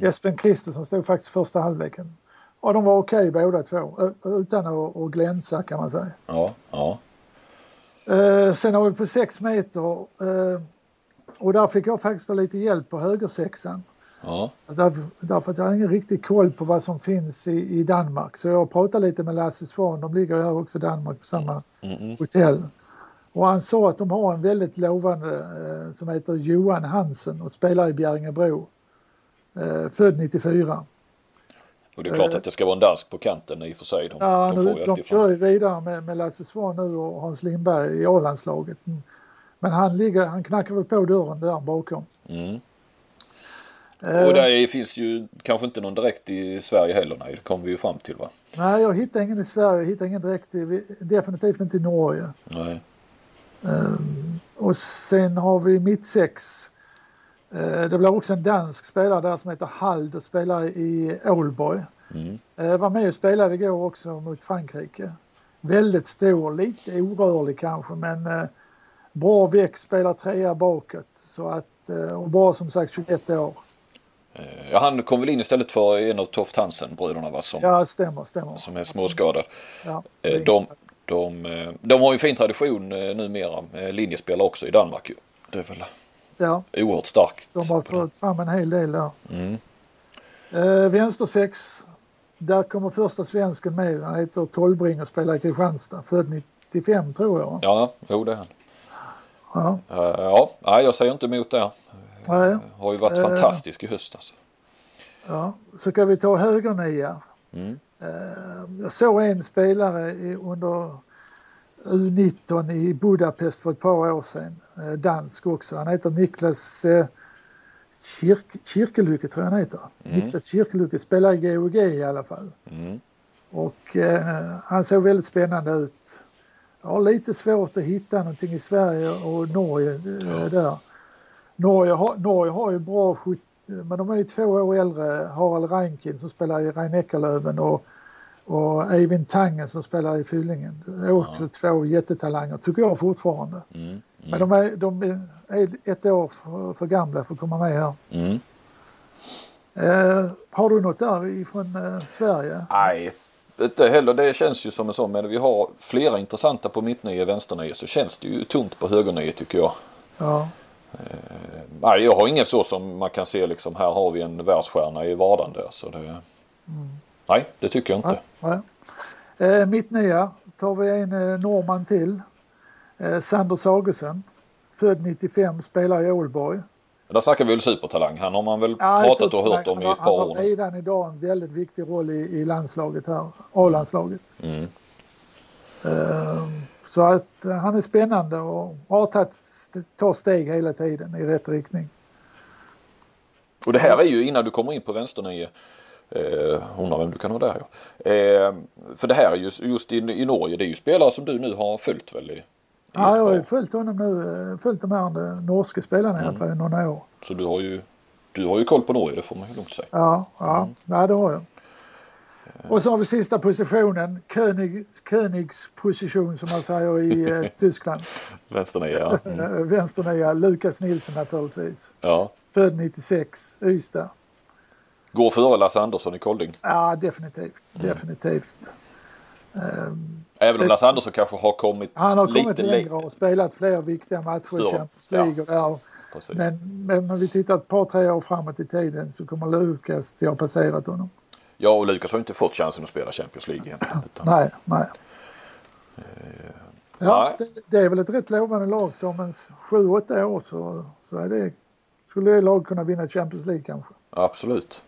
Espen Kristensson stod faktiskt första halvleken. Ja, de var okej båda två, utan att, att glänsa kan man säga. Ja, ja. Sen har vi på sex meter och där fick jag faktiskt lite hjälp på högersexan. Ja, Därför, därför att jag har ingen riktig koll på vad som finns i, i Danmark. Så jag pratade lite med Lasse Svahn, de ligger ju här också i Danmark på samma mm, hotell. Och han sa att de har en väldigt lovande eh, som heter Johan Hansen och spelar i Bjärringebro. Eh, född 94. och det är klart att det ska vara en dansk på kanten i och för sig. De, Ja, de nu, de kör ju vidare med, med Lasse Svahn nu och Hans Lindberg i A-landslaget. Men han, ligger, han knackar väl på dörren där bakom. Mm. Eh, och där finns ju kanske inte någon direkt i Sverige heller, nej det kommer vi ju fram till va? Nej jag hittar ingen i Sverige, jag hittar ingen direkt i, definitivt inte i Norge. Nej. Um, och sen har vi mittsex. Uh, det blir också en dansk spelare där som heter Hald och spelar i Aalborg. Mm. Uh, var med och spelade igår också mot Frankrike. Väldigt stor, lite orörlig kanske men uh, bra växt, spelar trea bakåt. Så att, och bra som sagt 21 år. Ja, han kom väl in istället för en av Toft Hansen bröderna va? Som, ja, stämmer, stämmer. Som är småskadad. Ja, de, de, de har ju fin tradition numera. Linjespelare också i Danmark ju. Det är väl ja. oerhört starkt. De har fått fram en hel del där. Mm. Eh, vänstersex. Där kommer första svensken med. Han heter Tolbring och spelar i Kristianstad. Född 95 tror jag. Ja, jo det är han. Ja. Uh, ja, jag säger inte emot det. Nej. Har ju varit uh, fantastisk i höst alltså. Ja, så kan vi ta högernia. Mm. Uh, jag såg en spelare under U19 i Budapest för ett par år sedan. Eh, dansk också. Han heter Niklas eh, Kirk, Kirkelycke tror jag han heter. Mm. Niklas Kirkelycke spelar i GOG i alla fall. Mm. Och eh, han såg väldigt spännande ut. Jag har lite svårt att hitta någonting i Sverige och Norge eh, där. Norge har, Norge har ju bra 70, men de är ju två år äldre. Harald Reinkin som spelar i Rhein och och Eivind Tangen som spelar i Fyllingen. Det är också ja. två jättetalanger tycker jag fortfarande. Mm, mm. Men de är, de är ett år för, för, gamla för att komma med här. Mm. Eh, har du något där ifrån eh, Sverige? Nej, inte heller. Det känns ju som en sån. Men vi har flera intressanta på mittnio, vänsternio så känns det ju tomt på högernio tycker jag. Ja. Eh, nej, jag har ingen så som man kan se liksom här har vi en världsstjärna i vardande. Så det, mm. Nej, det tycker jag inte. Nej, nej. Eh, mitt nya tar vi en eh, norrman till. Eh, Sander Sagersen. Född 95, spelar i Ålborg. Där snackar vi väl supertalang. Han har man väl ja, pratat och hört om i ett par år. Han har redan idag en väldigt viktig roll i, i landslaget här, A-landslaget. Mm. Uh, så att uh, han är spännande och har tagit tar steg hela tiden i rätt riktning. Och det här är ju innan du kommer in på vänsternio Eh, undrar vem du kan vara där ja. Eh, för det här just, just i, i Norge, det är ju spelare som du nu har följt väl? I ja, jag har ju följt honom nu, eh, följt de här norska spelarna mm. i alla fall i några år. Så du har ju, du har ju koll på Norge, det får man ju lugnt säga. Ja, ja, mm. ja det har jag. Eh. Och så har vi sista positionen, König, Königs position som man säger i eh, <laughs> Tyskland. Vänsternia. <laughs> Mm. Vänsternia, Lukas Nilsson naturligtvis. Ja. Född 96, Ystad. Går före Lasse Andersson i Kolding? Ja definitivt, mm. definitivt. Um, Även om Lasse Andersson kanske har kommit Han har kommit längre och spelat fler viktiga matcher i Champions League. Ja. Där. Men, men om vi tittar ett par tre år framåt i tiden så kommer Lukas till att ha passerat honom. Ja och Lukas har inte fått chansen att spela Champions League egentligen. Utan... nej, nej. Uh, ja, nej. Det, det, är väl ett rätt lovande lag som en sju, åtta år så, så är det, skulle det lag kunna vinna Champions League kanske. Absolut.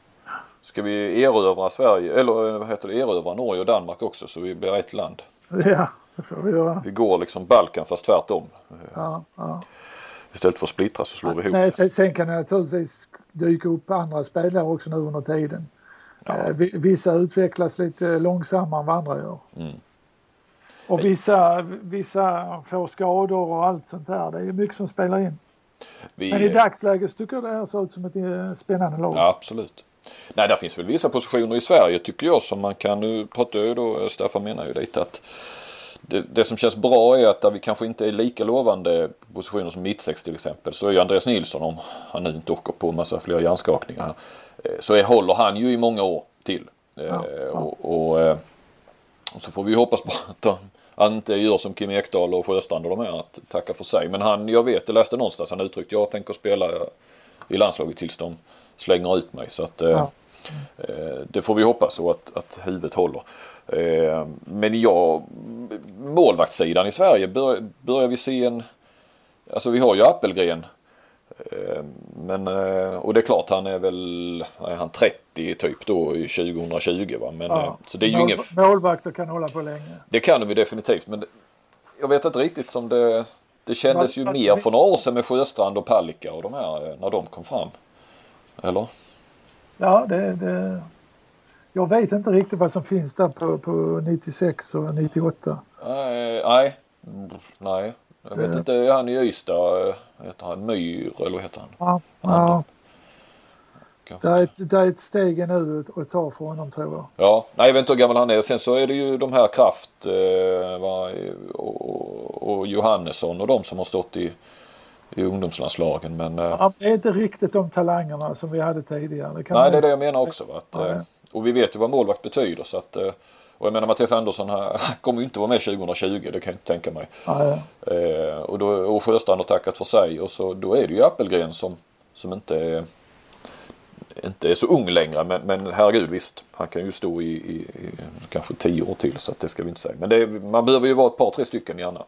Ska vi erövra Sverige, eller eh, vad heter det, erövra Norge och Danmark också så vi blir ett land? Ja, det får vi göra. Vi går liksom Balkan fast tvärtom. Ja, ja. Istället för att splittras så slår vi ihop. Nej, sen kan det naturligtvis dyka upp andra spelare också nu under tiden. Ja. Eh, vissa utvecklas lite långsammare än vad andra gör. Mm. Och vissa, vissa får skador och allt sånt där. Det är mycket som spelar in. Vi... Men i dagsläget tycker jag det här ser ut som ett eh, spännande lag. Ja, absolut. Nej, där finns väl vissa positioner i Sverige tycker jag som man kan, nu pratar jag då, Staffan menar ju lite att det, det, som känns bra är att där vi kanske inte är lika lovande positioner som mittsex till exempel så är ju Andreas Nilsson om han nu inte åker på en massa fler hjärnskakningar eh, så är, håller han ju i många år till. Eh, ja, ja. Och, och, eh, och, så får vi hoppas på att han inte gör som Kim Ekdahl och Sjöstrand och de här att tacka för sig. Men han, jag vet, jag läste någonstans, han uttryckte jag tänker spela i landslaget tills de slänger ut mig. Så att, ja. eh, det får vi hoppas och att, att huvudet håller. Eh, men ja, målvaktssidan i Sverige bör, börjar vi se en, alltså vi har ju Appelgren. Eh, men, eh, och det är klart han är väl, är han 30 typ då 2020 va. Men, ja. Eh, så det är ju Mål, ingen... Målvakter kan hålla på länge. Det kan de definitivt men jag vet inte riktigt som det, det kändes ju mer för några år sedan med Sjöstrand och Palicka och de här när de kom fram. Eller? Ja, det, det... Jag vet inte riktigt vad som finns där på, på 96 och 98. Nej, nej. nej. Jag vet Det- inte, han i Ystad, heter han Myr eller vad heter han? Ja, ja. Det, är ett, det är ett steg nu att ta för honom tror jag. Ja, nej jag vet inte hur gammal han är. Sen så är det ju de här Kraft eh, och, och Johannesson och de som har stått i, i ungdomslandslagen. Men eh, Ja, det är inte riktigt de talangerna som vi hade tidigare. Det nej, det är det jag menar också. Va? Att, Ja, ja. eh, och vi vet ju vad målvakt betyder. Så att, eh, och jag menar Mattias Andersson han kommer ju inte vara med 2020, det kan jag inte tänka mig. Ja. Eh, och, då, och Sjöstrand har tackat för sig och så då är det ju Appelgren som, som inte är inte är så ung längre men, men herregud visst. Han kan ju stå i, i, i kanske tio år till så att det ska vi inte säga. Men är, man behöver ju vara ett par tre stycken gärna.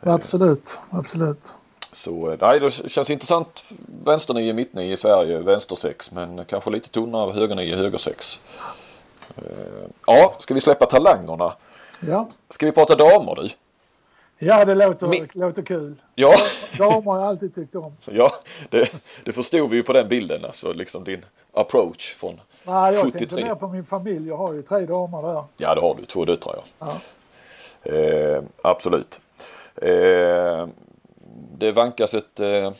Absolut, absolut. Så eh, nej det känns intressant. Vänsternio, mittnio i Sverige, vänstersex men kanske lite tunnare högernio, högersex. Eh, ja, ska vi släppa talangerna? Ja, Ska vi prata damer du? ja det låter, Mi- låter kul. Ja. Damer har jag alltid tyckt om. <laughs> Ja, det, det förstod vi ju på den bilden. Alltså liksom din approach från Nej, jag tänkte 73. mer på min familj. Jag har ju tre damer där. Ja, det har du. Två döttrar ja. Ja. Eh, absolut. Eh, det vankas ett, eh,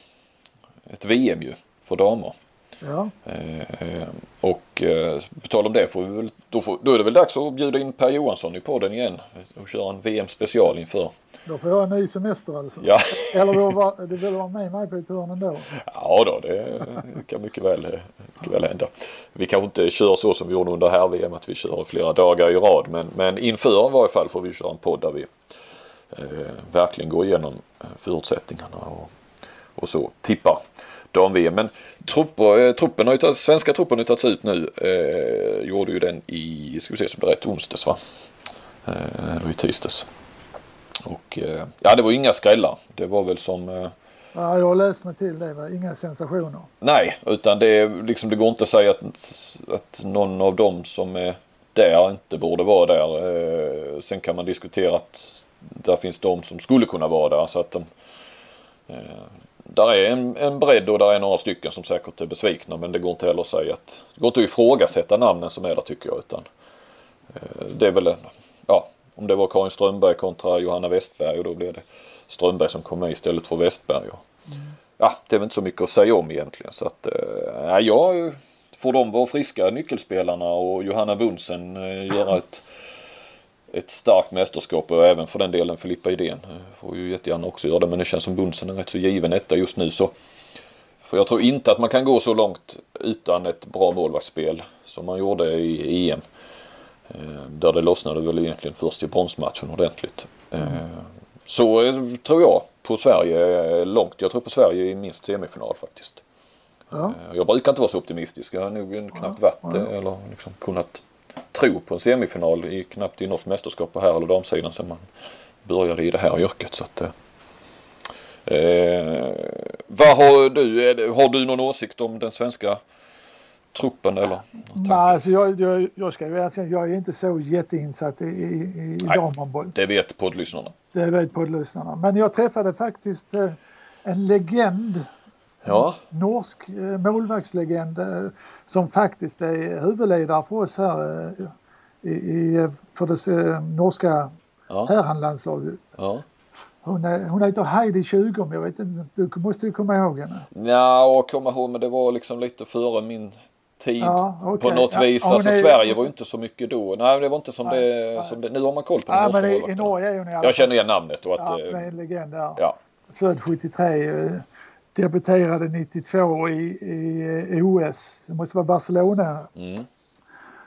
ett VM ju för damer. Ja, Eh, och eh, på tal om det får vi väl, då, får, då är det väl dags att bjuda in Per Johansson i podden igen och köra en VM special inför. då får jag en ny semester alltså. Ja, <laughs> Eller det vill vara med mig på ett hörn ändå. ja då, det kan mycket väl, mycket väl hända. Vi kanske inte kör så som vi gjorde under här VM att vi kör flera dagar i rad men, men inför i varje fall får vi köra en podd där vi verkligen går igenom eh, förutsättningarna och, och så tippar dam-VM. Men trupper, eh, truppen har tagit, svenska truppen har ju tagits ut nu. Eh, gjorde ju den i, ska vi se som det är rätt, onsdags va? Eh, eller i tisdags. Och eh, ja det var inga skrällar. Det var väl som eh, Ja, jag har läst mig till det. Va? Inga sensationer. Nej, utan det, är liksom, det går inte att säga att, att någon av dem som är där inte borde vara där. Eh, sen kan man diskutera att där finns de som skulle kunna vara där. Så att de, eh, där är en, en bredd och där är några stycken som säkert är besvikna men det går inte heller att säga att det går inte att ifrågasätta namnen som är där tycker jag. Utan, eh, det är väl, en- ja, om det var Karin Strömberg kontra Johanna Westberg och då blev det Strömberg som kom med istället för Westberg. Och, ja, det är väl inte så mycket att säga om egentligen. Så att, eh, ja, jag får de vara friska nyckelspelarna och Johanna Bunsen eh, göra ett, ett starkt mästerskap och även för den delen Filippa Idén eh, får ju jättegärna också göra det. Men det känns som Bunsen är rätt så given etta just nu så. För jag tror inte att man kan gå så långt utan ett bra målvaktsspel som man gjorde i EM. Eh, Där det lossnade väl egentligen först i bronsmatchen ordentligt. Eh, Så tror jag på Sverige långt. Jag tror på Sverige i minst semifinal faktiskt. Ja, Jag brukar inte vara så optimistisk. Jag har nog knappt varit det eller liksom kunnat tro på en semifinal i knappt i något mästerskap på här eller damsidan sedan man började i det här yrket. Så att, eh, eh, vad har du? Har du någon åsikt om den svenska truppen eller? Nej, alltså jag, jag, jag ska erkänna, jag är inte så jätteinsatt i, i, i Nej. damhandboll. Det vet poddlyssnarna. Det vet poddlyssnarna. Men jag träffade faktiskt eh, en legend, Ja, norsk eh, målvaktslegend eh, som faktiskt är huvudledare för oss här eh, i, i, för det norska ja, herrhandlandslaget. ja. Hon, är, hon heter Heidi Tjugom, jag vet inte, du måste ju komma ihåg henne. Ja, och komma ihåg men det var liksom lite före min tid. Ja, okej. På något Ja, vis. Alltså är- Sverige var ju inte så mycket då. Nej, det var inte som, Nej, det, nej. som det. Nu har man koll på de Ja, norska alla Jag känner igen namnet och att... Ja, det är en legend där. ja. Född 73. Debuterade 92 i, i eh, OS. Det måste vara Barcelona. Mm.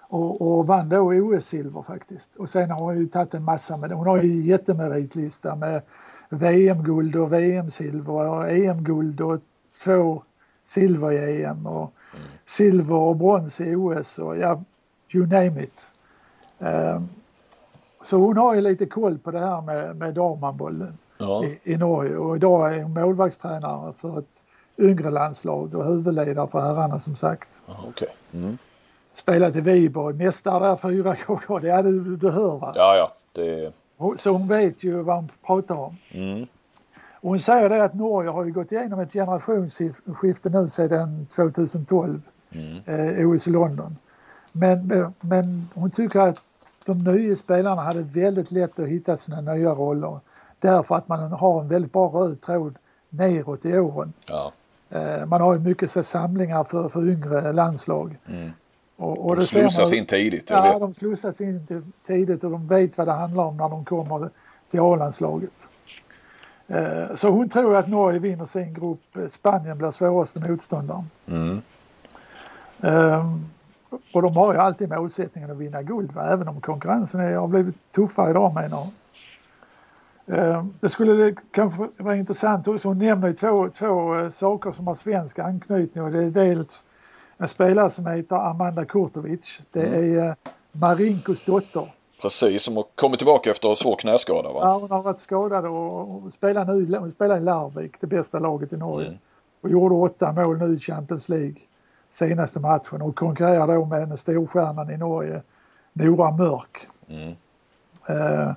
Och, och vann då OS-silver faktiskt. Och sen har hon ju tagit en massa med. Hon har ju jättemeritlista med VM-guld och VM-silver och EM-guld och två silver i EM och silver och brons i OS och ja, you name it. Ehm, så hon har ju lite koll på det här med, med damhandbollen Ja. i, i Norge och idag är hon målvaktstränare för ett yngre landslag och huvudledare för herrarna som sagt. Ja, Okej. Mm. Spelat i Viborg, mästare där fyra <laughs> gånger. Ja, du, du hör va? Ja, ja. Det... Så hon vet ju vad hon pratar om. Mm. Och hon säger det att Norge har ju gått igenom ett generationsskifte nu sedan 2012, mm. eh, OS i London. Men, men hon tycker att de nya spelarna hade väldigt lätt att hitta sina nya roller. Därför att man har en väldigt bra röd tråd neråt i åren. Ja. Eh, man har ju mycket så samlingar för, för yngre landslag. Mm. Och, och de slussas in tidigt. Ja, de slussas in tidigt och de vet vad det handlar om när de kommer till A-landslaget. Eh, så hon tror att Norge vinner sin grupp. Spanien blir svåraste motståndaren. Mm. Um, och de har ju alltid målsättningen att vinna guld, va? även om konkurrensen är, har blivit tuffare idag menar hon. Um, det skulle kanske vara intressant också, hon nämner två, två uh, saker som har svensk anknytning och det är dels en spelare som heter Amanda Kurtovic. Det mm. är uh, Marinkos dotter. Precis, som har kommit tillbaka efter svår knäskada va? Ja, hon har varit skadad och, spelar nu hon spelar i Larvik, det bästa laget i Norge. Mm. Och gjorde åtta mål nu i Champions League senaste matchen och konkurrerar då med en storstjärnan i Norge, Nora Mörk. Mm. Uh,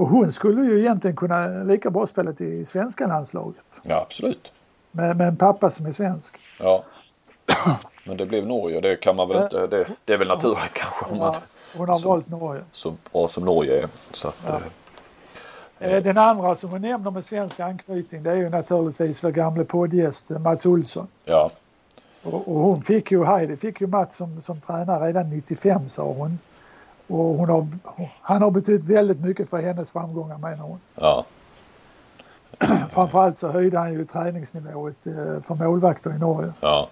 och hon skulle ju egentligen kunna lika bra spela i svenska landslaget. Ja, absolut. Med, med en pappa som är svensk. Ja. Men det blev Norge och det kan man väl inte, det, det är väl naturligt kanske. Om man, hon har valt Norge. Så bra som Norge är. Så att, ja. eh, eh Den andra som hon nämner med svensk anknytning det är ju naturligtvis vår gamle poddgäst Mats Olsson. Ja. Och, och, hon fick ju, Heidi fick ju Mats som, som tränare redan 95 sa hon. Och har, han har betytt väldigt mycket för hennes framgångar menar hon. Ja. <clears throat> Framförallt så höjde han ju träningsnivået eh, för målvakter i Norge. Ja.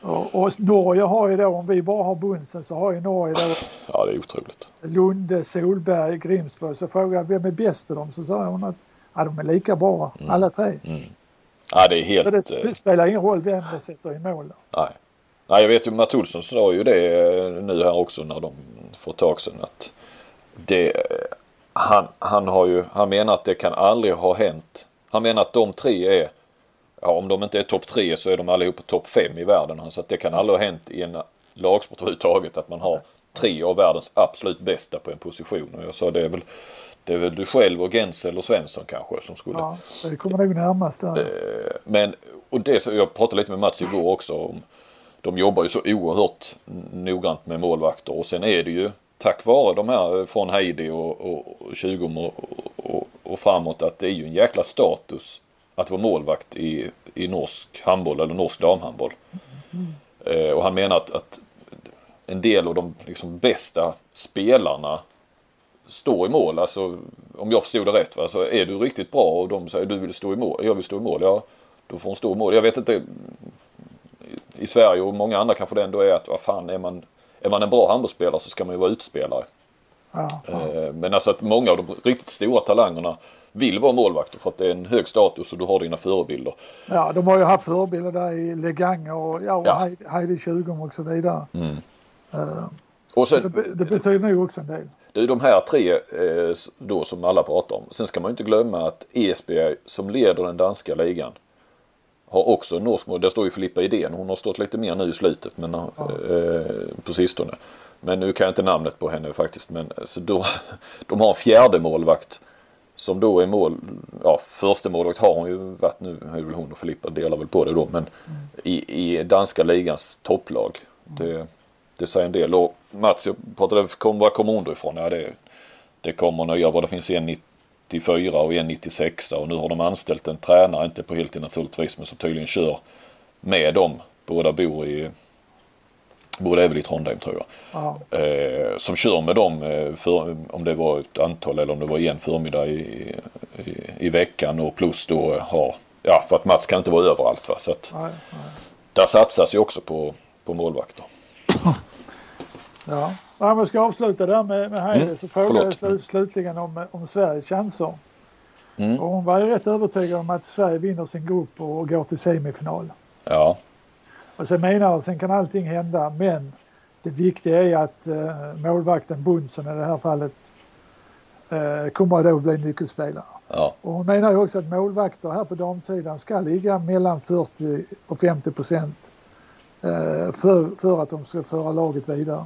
Och, och, Norge har ju då, om vi bara har Bunsen så har ju Norge då Ja det är otroligt. Lunde, Solberg, Grimsborg. Så frågade jag vem är bäst av dem? Så sa hon att ja, de är lika bra mm. alla tre. Mm. Ja det är helt... Så det spelar ingen roll vem de sätter i mål då. Nej. Nej jag vet ju Mats Olsson sa ju det eh, nu här också när de för ett tag sedan att det, han, han har ju, han menar att det kan aldrig ha hänt. Han menar att de tre är ja, om de inte är topp tre så är de allihopa topp fem i världen. Så att det kan aldrig ha hänt i en lagsport överhuvudtaget att man har tre av världens absolut bästa på en position. Och jag sa det är väl det är väl du själv och Gensel och Svensson kanske som skulle. Ja, det kommer nog närmast där. Eh, men och det jag pratade lite med Mats igår också om. De jobbar ju så oerhört noggrant med målvakter och sen är det ju tack vare de här från Heidi och, och, och 20 och, och, och framåt att det är ju en jäkla status att vara målvakt i, i norsk handboll eller norsk damhandboll. Mm. Eh, och han menar att, att, en del av de liksom, bästa spelarna står i mål. Alltså om jag förstod det rätt. Va? Så är du riktigt bra och de säger du vill stå i mål. Jag vill stå i mål. Ja, då får hon stå i mål. Jag vet inte. I Sverige och många andra kanske det ändå är att vad fan är man, är man en bra handbollsspelare så ska man ju vara utspelare. Ja, ja. Eh, men alltså att många av de riktigt stora talangerna vill vara målvakter för att det är en hög status och du har dina förebilder. Ja, de har ju haft förebilder där i Legang och, ja, och ja. Heidi Tjugom och så vidare. Mm. Uh, och sen, det, det, betyder nog också en del. Det är de här tre eh, då som alla pratar om. Sen ska man inte glömma att Esbjerg som leder den danska ligan har också en norsk mål. Där står ju Filippa Idén. Hon har stått lite mer nu i slutet men, ja. eh, på sistone. Men nu kan jag inte namnet på henne faktiskt. Men så då, <laughs> de har en fjärde målvakt som då är mål, ja första målvakt har hon ju varit nu, är väl hon och Filippa delar väl på det då men mm. i, i danska ligans topplag. Det, det säger en del och Mats, jag pratade, kom, var kommer hon då ifrån? Ja det, det kommer nya, vad det finns en 94 och en 96 och nu har de anställt en tränare, inte på heltid naturligtvis men som tydligen kör med dem. Båda bor i Båda är väl i Trondheim tror jag. Eh, som kör med dem eh, för, om det var ett antal eller om det var en förmiddag i, i, i, veckan och plus då har, ja för att Mats kan inte vara överallt va. Så att nej, nej. där satsas ju också på, på målvakter. Ja, om jag ska avsluta där med, med Heide mm, så frågade jag sl slutligen om, om Sveriges chanser. Mm. Och hon var ju rätt övertygad om att Sverige vinner sin grupp och går till semifinal. Ja. Och sen menar sen kan allting hända men det viktiga är att eh, målvakten Bunsen i det här fallet eh, kommer då bli nyckelspelare. Ja. Och hon menar ju också att målvakter här på damsidan ska ligga mellan 40 och 50 procent eh, för, för att de ska föra laget vidare.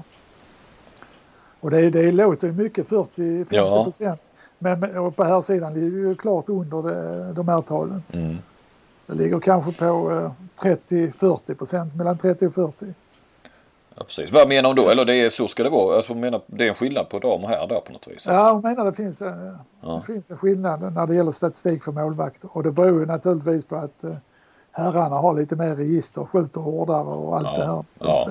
Och det, det låter mycket 40-50 procent. Ja. Men och på här sidan ligger ju klart under det, de här talen. Mm. Det ligger kanske på eh, 30-40 procent, mellan 30 och 40. Ja, precis. Vad menar hon då? Eller det är, så ska det vara? Alltså, menar, det är en skillnad på dam och här där på något vis? Ja, hon menar det finns, eh, Ja. det finns en skillnad när det gäller statistik för målvakter. Och det beror ju naturligtvis på att eh, herrarna har lite mer register, skjuter hårdare och allt Ja, det här. ja.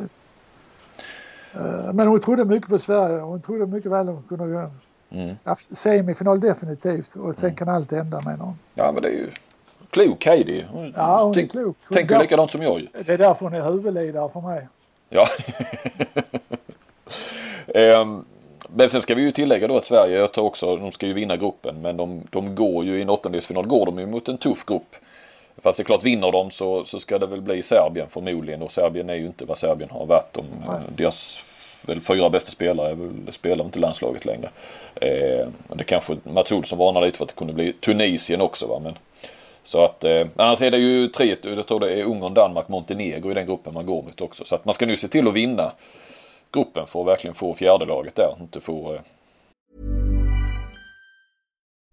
Eh, Men hon trodde mycket på Sverige hon trodde mycket väl att hon kunde göra Mm. ja, semifinal definitivt och sen kan allt hända menar hon. Ja men det är ju klok Heidi. Hon, Ja, hon är tänk, klok. Hon tänker därför- likadant som jag. Det är därför hon är huvudledare för mig. Ja. <laughs> Ehm, men sen ska vi ju tillägga då att Sverige, jag tror också, de ska ju vinna gruppen men de, de går ju i en åttondelsfinal går de ju mot en tuff grupp. Fast det är klart vinner de så, så ska det väl bli Serbien förmodligen och Serbien är ju inte vad Serbien har varit. De, Nej. deras väl fyra bästa spelare väl, spelar inte landslaget längre. Eh, och det kanske Mats Olsson varnar lite för att det kunde bli Tunisien också va. Men, så att eh, annars är det ju tre, jag tror det är Ungern, Danmark, Montenegro i den gruppen man går mot också. Så att man ska nu se till att vinna gruppen för att verkligen få fjärdelaget där. Inte få eh,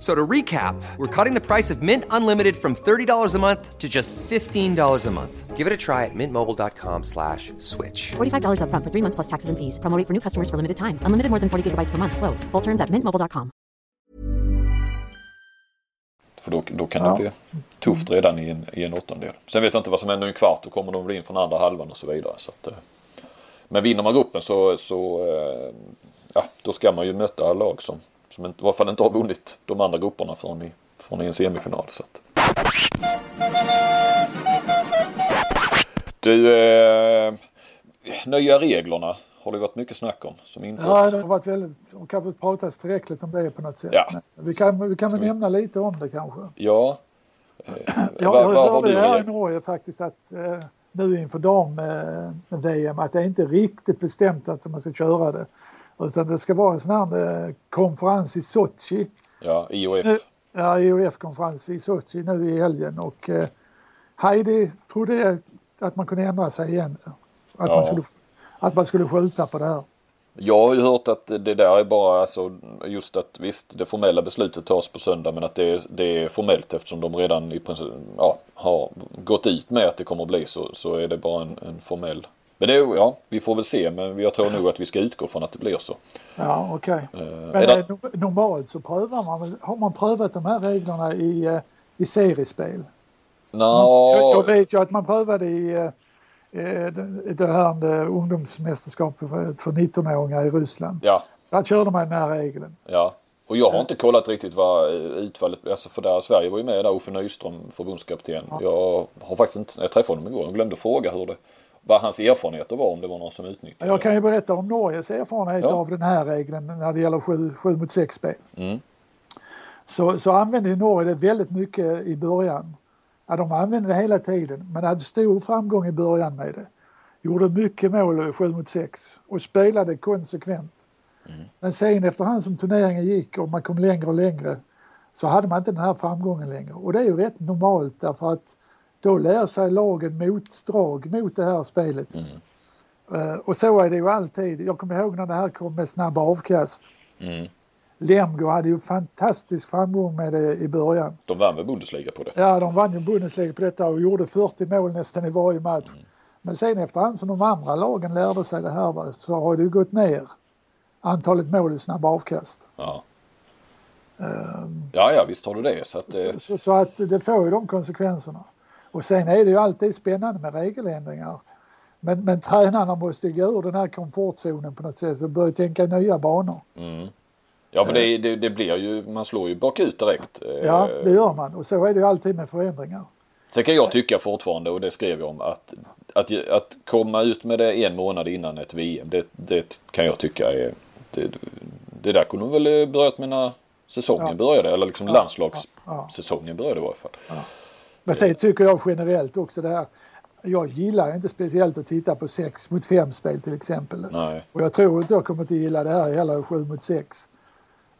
So to recap, we're cutting the price of Mint Unlimited from $30 a month to just $15 a month. Give it a try at mintmobile.com slash switch. $45 upfront for three months plus taxes and fees. Promo rate for new customers for limited time. Unlimited more than 40 gigabytes per month. Slows. Full terms at mintmobile.com. För då, då kan Ja. det bli tufft redan i en, i en åttondel. Sen vet jag inte vad som händer i en kvart. Då kommer de bli in från andra halvan och så vidare. Så att, eh, men vinner man gruppen så, så eh, ja, då ska man ju möta lag som, som i varje fall inte har vunnit de andra grupperna från i, från i en semifinal. Så att. Du, eh, nya reglerna har det varit mycket snack om som införs. Ja, det har varit väldigt, och kanske pratats tillräckligt om det på något sätt. Ja. Vi kan, vi kan väl vi- nämna lite om det kanske. Ja. <clears throat> Eh, Jag, vad, jag hörde det här i Norge faktiskt att eh, nu inför dam-VM att det är inte riktigt bestämt att man ska köra det. Utan det ska vara en sån här eh, konferens i Sochi. Ja, IOF. Nu- Ja, IOF-konferens i Sochi nu i helgen och eh, Heidi trodde att man kunde ändra sig igen. Att, Ja. man skulle, att man skulle skjuta på det här. Jag har ju hört att det där är bara alltså just att visst det formella beslutet tas på söndag men att det är, det är formellt eftersom de redan i princip ja, har gått ut med att det kommer att bli så, så är det bara en, en formell. Men det ja, vi får väl se men jag tror nog att vi ska utgå från att det blir så. Ja, okej. Men är det, eh, no- normalt så prövar man har man prövat de här reglerna i, eh, i seriespel? Nå, Jag, jag vet ju att man prövade i eh, det, här ungdomsmästerskapet för, för 19-åringar i Ryssland. ja, Där körde man den här regeln. ja. Och jag har inte kollat riktigt vad utfallet, alltså för där Sverige var ju med där, Uffe Nyström, förbundskapten. Jag har faktiskt inte, jag träffade honom igår, jag glömde fråga hur det, vad hans erfarenheter var om det var någon som utnyttjade Jag kan ju berätta om Norges erfarenhet Ja. av den här regeln när det gäller 7, 7 mot 6 spel. Mm. Så, så använde Norge det väldigt mycket i början. Ja, de använde det hela tiden men hade stor framgång i början med det. Gjorde mycket mål 7 mot 6 och spelade konsekvent. Men sen efterhand som turneringen gick och man kom längre och längre så hade man inte den här framgången längre. Och det är ju rätt normalt därför att då lär sig lagen motdrag mot det här spelet. Eh, och så är det ju alltid. Jag kommer ihåg när det här kom med snabba avkast. Mm. Lemgo hade ju fantastisk framgång med det i början. De vann väl Bundesliga på det? Ja, de vann ju Bundesliga på detta och gjorde 40 mål nästan i varje match. Men sen efterhand som de andra lagen lärde sig det här va, så har det ju gått ner antalet mål i snabba avkast. Ja. Ja, ja visst har du det. Så att, eh, Så, så, så att det får ju de konsekvenserna. Och sen är det ju alltid spännande med regeländringar. Men, men tränarna måste gå ur den här komfortzonen på något sätt och börja tänka nya banor. ja, för det, det, det blir ju, man slår ju bakut direkt. Eh, Ja, det gör man. Och så är det ju alltid med förändringar. Sen kan jag tycka fortfarande, och det skrev jag om, att, att, att komma ut med det en månad innan ett VM, det, det kan jag tycka är... Det, det där kunde de väl börjat med när säsongen Ja. började, eller liksom ja. landslagssäsongen började i varje fall. Men sen tycker jag generellt också det här. Jag gillar inte speciellt att titta på 6 mot 5 spel till exempel. Nej. Och jag tror inte jag kommer att gilla det här heller 7 mot 6.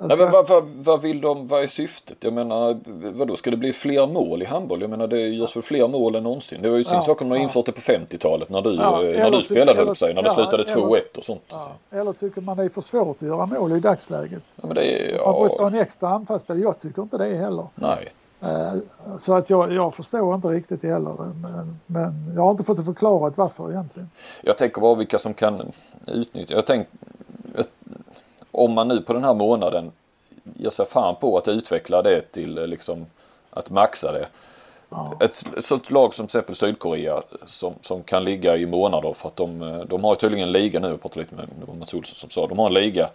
Nej, men vad, vad, vad vill de, vad är syftet? Jag menar, vadå, ska det bli fler mål i handboll? Jag menar det görs väl fler mål än någonsin. Det var ju sin Ja, sak om har ja. infört det på 50-talet när du, Ja, när eller du spelade eller- sig, när det slutade eller- 2-1 och sånt. Eller tycker man det är för svårt att göra mål i dagsläget? Ja, men det är, Man måste ha en extra anfallsspelare. Jag tycker inte det heller. nej. Eh, Så att jag, jag förstår inte riktigt heller. Men, men jag har inte fått det förklarat varför egentligen. Jag tänker bara vilka som kan utnyttja. Jag tänker, om man nu på den här månaden ger sig fan på att utveckla det till eh, liksom att maxa det. Ja. Ett sånt lag som till exempel Sydkorea som, som kan ligga i månader för att de, eh, de har tydligen en liga nu, jag pratade lite med det Mats Olsson som sa, de har en liga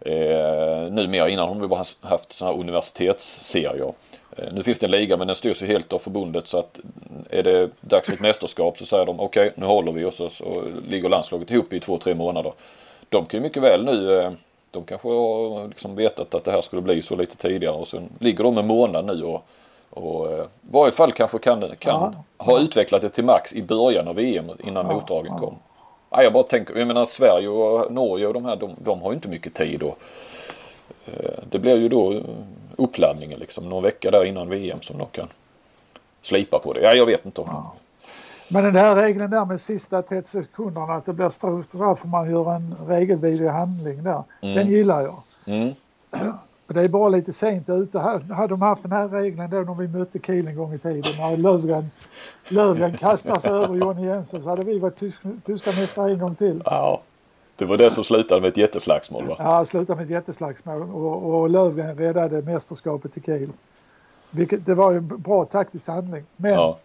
eh, numera. Innan har de bara haft sådana här universitetsserier. Eh, nu finns det en liga men den styrs ju helt av förbundet så att är det dags för ett mästerskap så säger de okej nu håller vi och så, ligger landslaget ihop i två, tre månader. De kan ju mycket väl nu eh, de kanske har liksom vetat att det här skulle bli så lite tidigare och sen ligger de en månad nu och, och eh, i varje fall kanske kan, kan ha utvecklat det till max i början av VM innan Ja, motdragen kom. Ja, jag bara tänker, jag menar Sverige och Norge och de här de, de har ju inte mycket tid och eh, det blir ju då eh, uppladdningen liksom någon vecka där innan VM som de kan slipa på det. Ja, jag vet inte. om Men den här regeln där med sista 30 sekunderna att det blir straff om man gör en regelvidrig handling där. Den gillar jag. Mm. <clears throat> Det är bara lite sent ute. Hade de haft den här regeln då när vi mötte Kiel en gång i tiden när Lövgren kastar sig över Johnny Jensen så hade vi varit tysk, tyska mästare en gång till. Ja, det var det som slutade med ett jätteslagsmål va? Ja, slutade med ett jätteslagsmål och, och Lövgren räddade mästerskapet till Kiel. Vilket, det var ju en bra taktisk handling. Men Ja.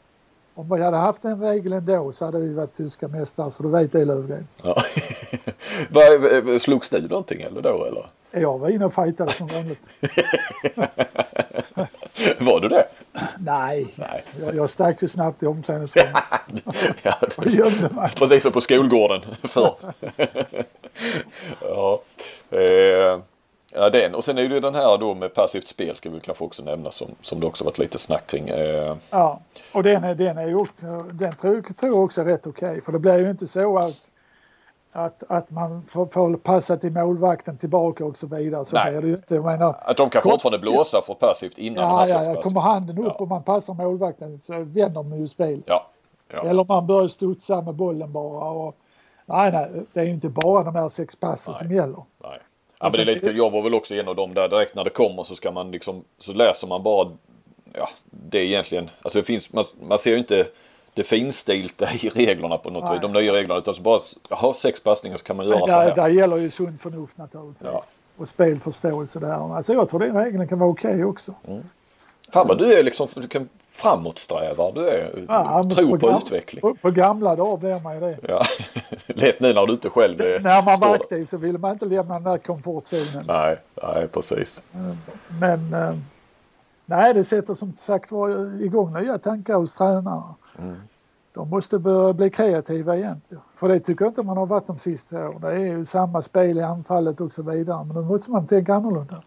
om vi hade haft den regeln då så hade vi varit tyska mästare så du vet det Lövgren. ja. <laughs> Vad- Slogs du någonting eller då eller? Jag var inne och fightade som vanligt. <laughs> <laughs> Var du det? Nej, Nej. jag, jag stack ju snabbt i omklädningsrummet <laughs> Ja, <laughs> och gömde mig. Precis som på skolgården förr. ja. Eh, ja, den. Och sen är det ju den här då med passivt spel ska vi kanske också nämna som, som det också varit lite snack kring. Eh, Ja, och den är, den är också, den tror, tror jag också är rätt okej. För det blir ju inte så att, att, att man får, får passa till målvakten tillbaka och så vidare. Så Nej. det ju inte. Jag menar, att de kan Kort- fortfarande blåsa för passivt innan ja, ja, ja, kommer handen upp Ja. och man passar målvakten så vänder man ju spel. Ja. ja. Eller man börjar studsa med bollen bara. Och, nej, nej, det är ju inte bara de här sex passen som gäller. Nej. Ja men det är lite kul. Jag var väl också en av dem där direkt när det kommer så ska man liksom så läser man bara ja det är egentligen alltså det finns man, man ser ju inte det finstilta i reglerna på något Nej. vis. De nya reglerna utan så bara ha sex passningar så kan man göra Men så här. där, där gäller ju sund förnuft naturligtvis. Ja. Och spelförståelse där. Alltså jag tror den regeln kan vara okej också. Fan vad du är liksom du kan framåtsträva. Du är Ja, tror på gam- utveckling. På, på gamla dagar blir man ju det. Ja. <laughs> Lätt nu när du inte själv är, När man står där. aktiv så ville man inte lämna den där komfortzonen. Nej, nej precis. Men eh, nej, det sätter som sagt var igång nya tankar hos tränarna. Mm. De måste börja bli kreativa igen. För det tycker jag inte man har varit de sista åren. Det är ju samma spel i anfallet och så vidare. Men då måste man tänka annorlunda.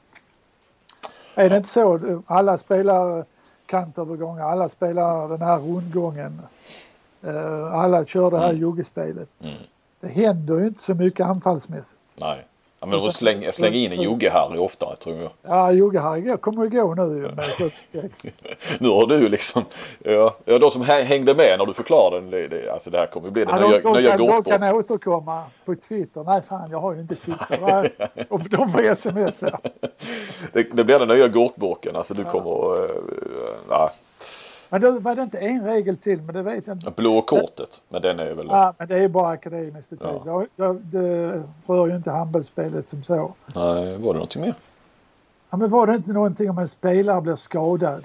Är det inte så? Alla spelar kantövergångar, alla spelar den här rundgången. Eh, Alla kör det här Mm. joggespelet. Det händer ju inte så mycket anfallsmässigt. Nej. Ja, men då släng, släng in en jogge-Harry oftare tror jag. Ja, Jogge-Harry kommer att gå nu ju med <laughs> 76. Nu har du liksom, ja, ja de som hä- hängde med när du förklarade den, det, alltså det här kommer ju bli det Ja, nya, de, de, nya kan, de kan återkomma på Twitter. Nej fan, jag har ju inte Twitter. <laughs> Och de får sms. Det, det blir den nya gårtburken, alltså du kommer, uh, ja, Men då var det inte en regel till, men det vet jag inte. blå kortet, men den är väl, Ja, men det är bara akademiskt betalt. Det, det, det rör ju inte handbollsspelet som så. nej, var det någonting mer? Ja, men var det inte någonting om en spelare blir skadad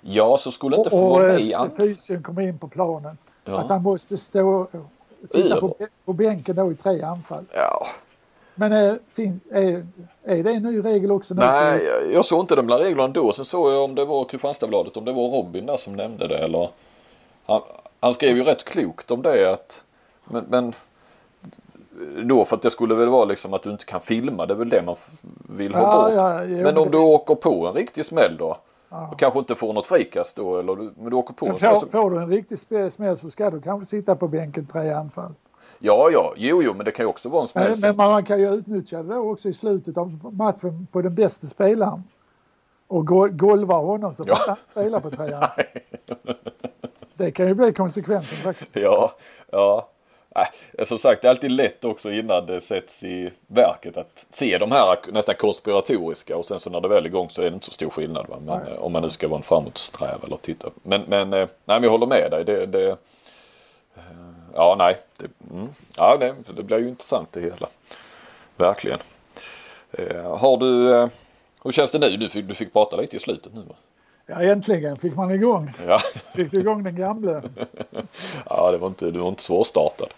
Ja, så skulle inte och, få och i eh, fysien kommer in på planen. Ja. Att han måste stå sitta på, på bänken då i tre anfall. Ja, Men är, är, är det en ny regel också? nu nej, jag- jag såg inte de där reglerna då. Sen såg jag om det var Kristianstadsbladet, om det var Robin där som nämnde det eller han, han skrev ju rätt klokt om det att men, men då för att det skulle väl vara liksom att du inte kan filma, det är väl det man vill ha Ja, bort. ja, jo, men om det- du åker på en riktig smäll då och kanske inte får något frikast då eller du, men du åker på en Men får, så, får du en riktig smäll så ska du kanske sitta på bänken tre anfall. Ja, ja, jo, jo, men det kan ju också vara en smäll. Men, men man kan ju utnyttja det då också i slutet av matchen på den bästa spelaren. Och go golva honom så får Ja. han spela på trean. <laughs> Det kan ju bli konsekvensen faktiskt. Ja, ja. Nej, som sagt, det är alltid lätt också innan det sätts i verket att se de här nästan konspiratoriska och sen så när det väl är igång så är det inte så stor skillnad. Va? Men, Nej. eh, om man nu ska vara en framåtsträv eller titta. Men, men, eh, nej, men jag håller med dig. Det, det, eh, ja, nej. Det, mm, ja, det, det blir ju intressant det hela. Verkligen. Eh, har du, eh, hur känns det nu? Du fick, du fick prata lite i slutet nu va? Ja, äntligen fick man igång. Ja, <laughs> Fick du igång den gamle. <laughs> ja det var inte, du var inte svårstartad.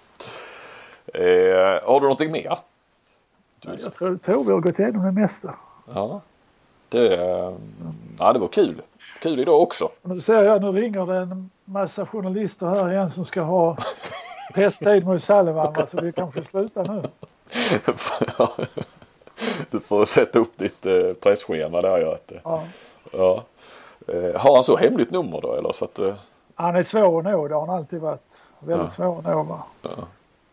Eh, har du någonting mer? Du Jag tror, tror vi har gått igenom det mesta. Ja. Det, eh, ja, det var kul. Kul idag också. Nu ser jag, nu ringer det en massa journalister här igen som ska ha <laughs> presstid mot Sullivan. va, Så vi kanske slutar nu. <laughs> du får sätta upp ditt eh, pressschema där ja. Eh, Ja. ja. Eh, har han så hemligt nummer då eller? Så att, eh, Han är svår att nå, det har han alltid varit. Väldigt svår att nå va.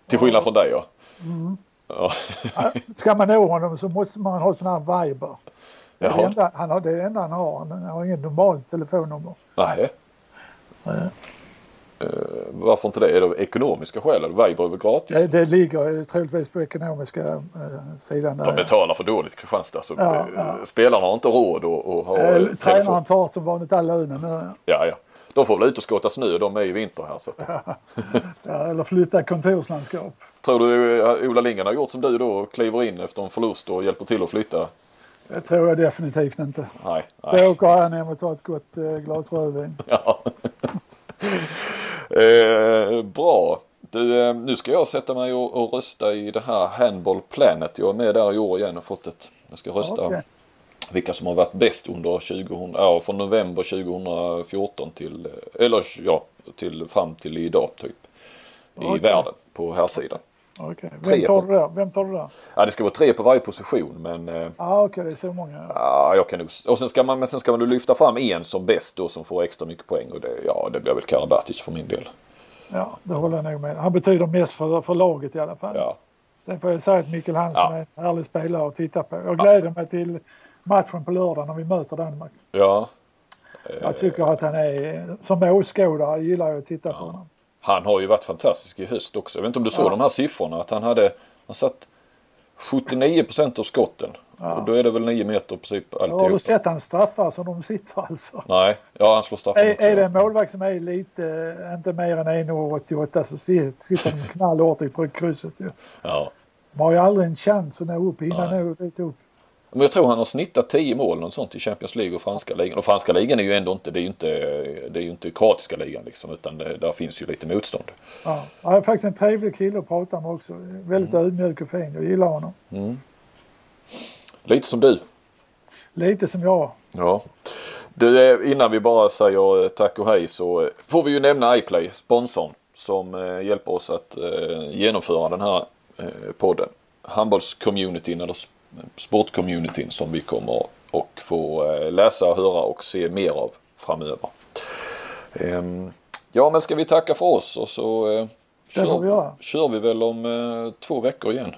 till skillnad från dig ja. Mm. Ja. Ja, Ska man nå honom så måste man ha sån här Viber. Det är det, enda, han har, det enda han har. Han har inget normalt telefonnummer. Nej. Nej. Eh, varför inte det? Är det ekonomiska skäl? Viber är väl gratis? Det, det ligger troligtvis på ekonomiska eh, sidan. De Där. betalar för dåligt Kristianstad. Så, Ja, eh, ja. Spelarna har inte råd att, att ha Eh, eh. Tränaren tar som vanligt all lönen. nu. Ja, ja. De får väl ut och skotta snö. De är ju vinter här. Så <laughs> Ja, eller flytta kontorslandskap. Tror du eh, Ola Lindgren har gjort som du då och kliver in efter en förlust och hjälper till att flytta? Det tror jag definitivt inte. Nej. Då nej. åker han hem och tar ett gott eh, glas rödvin. <laughs> Ja. Eh, bra. Du, eh, nu ska jag sätta mig och, och rösta i det här Handball Planet. Jag är med där i år igen och fått ett. Jag ska rösta Okej. vilka som har varit bäst under 2000, ja, från november 2014 till, eh, eller ja, till fram till idag typ. I världen på här sidan. Tre Vem tar på-? Vem tar du där? Ja, det ska vara tre på varje position men Ja, okej, det är så många. Ja, jag kan nog, och sen ska man, men sen ska man då lyfta fram en som bäst då som får extra mycket poäng och det, ja det blir väl Karabatic för min del. Ja, det håller jag nog med. Han betyder mest för, för laget i alla fall. Ja, Sen får jag säga att Mikkel Hansen Ja. är en härlig spelare att titta på. Jag gläder mig till matchen på lördag när vi möter Danmark. ja. Jag tycker att han är, som åskådare gillar jag att titta på honom. Han har ju varit fantastisk i höst också. Jag vet inte om du såg Ja. de här siffrorna att han hade, han satt 79% av skotten. Och då är det väl 9 meter i princip Har du sett hans straffar som de sitter alltså? Nej, ja han slår straffen Är, är det en målvakt som är lite, inte mer än 1,88 så sit- sitter de knallhårt i på krysset ju. Ja. De har ju aldrig en chans att nå upp, hinna Nej. nå dit upp. Men jag tror han har snittat 10 mål något sånt i Champions League och franska ligan. Och franska ligan är ju ändå inte, det är ju inte, det är ju inte kroatiska ligan liksom utan det, där finns ju lite motstånd. Ja. Han är faktiskt en trevlig kille att prata med också. Väldigt Mm. ödmjuk och fin. Jag gillar honom. Lite som du. Lite som jag. Ja. Du, eh, innan vi bara säger eh, tack och hej så eh, får vi ju nämna iPlay, sponsorn som hjälper oss att genomföra den här podden. Handbollscommunityn eller sportcommunityn som vi kommer och få eh, läsa, höra och se mer av framöver. Ehm, ja men ska vi tacka för oss och så eh, får vi kör vi väl om eh, två veckor igen.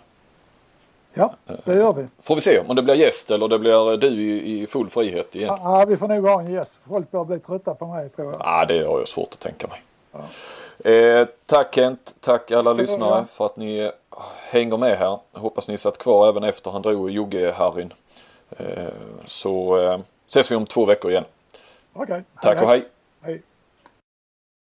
Ja, det gör vi. Får vi se om det blir gäst eller det blir du i, full frihet igen. Ja, vi får nog ha en gäst. Folk börjar bli trötta på mig tror jag. Ja, det har jag svårt att tänka mig. Eh, tack Kent, tack alla Så, lyssnare för att ni eh, hänger med här. Hoppas ni satt kvar även efter han drog Jogge-Harryn. Eh, så eh, ses vi om två veckor igen. Okej. Tack och hej! hej.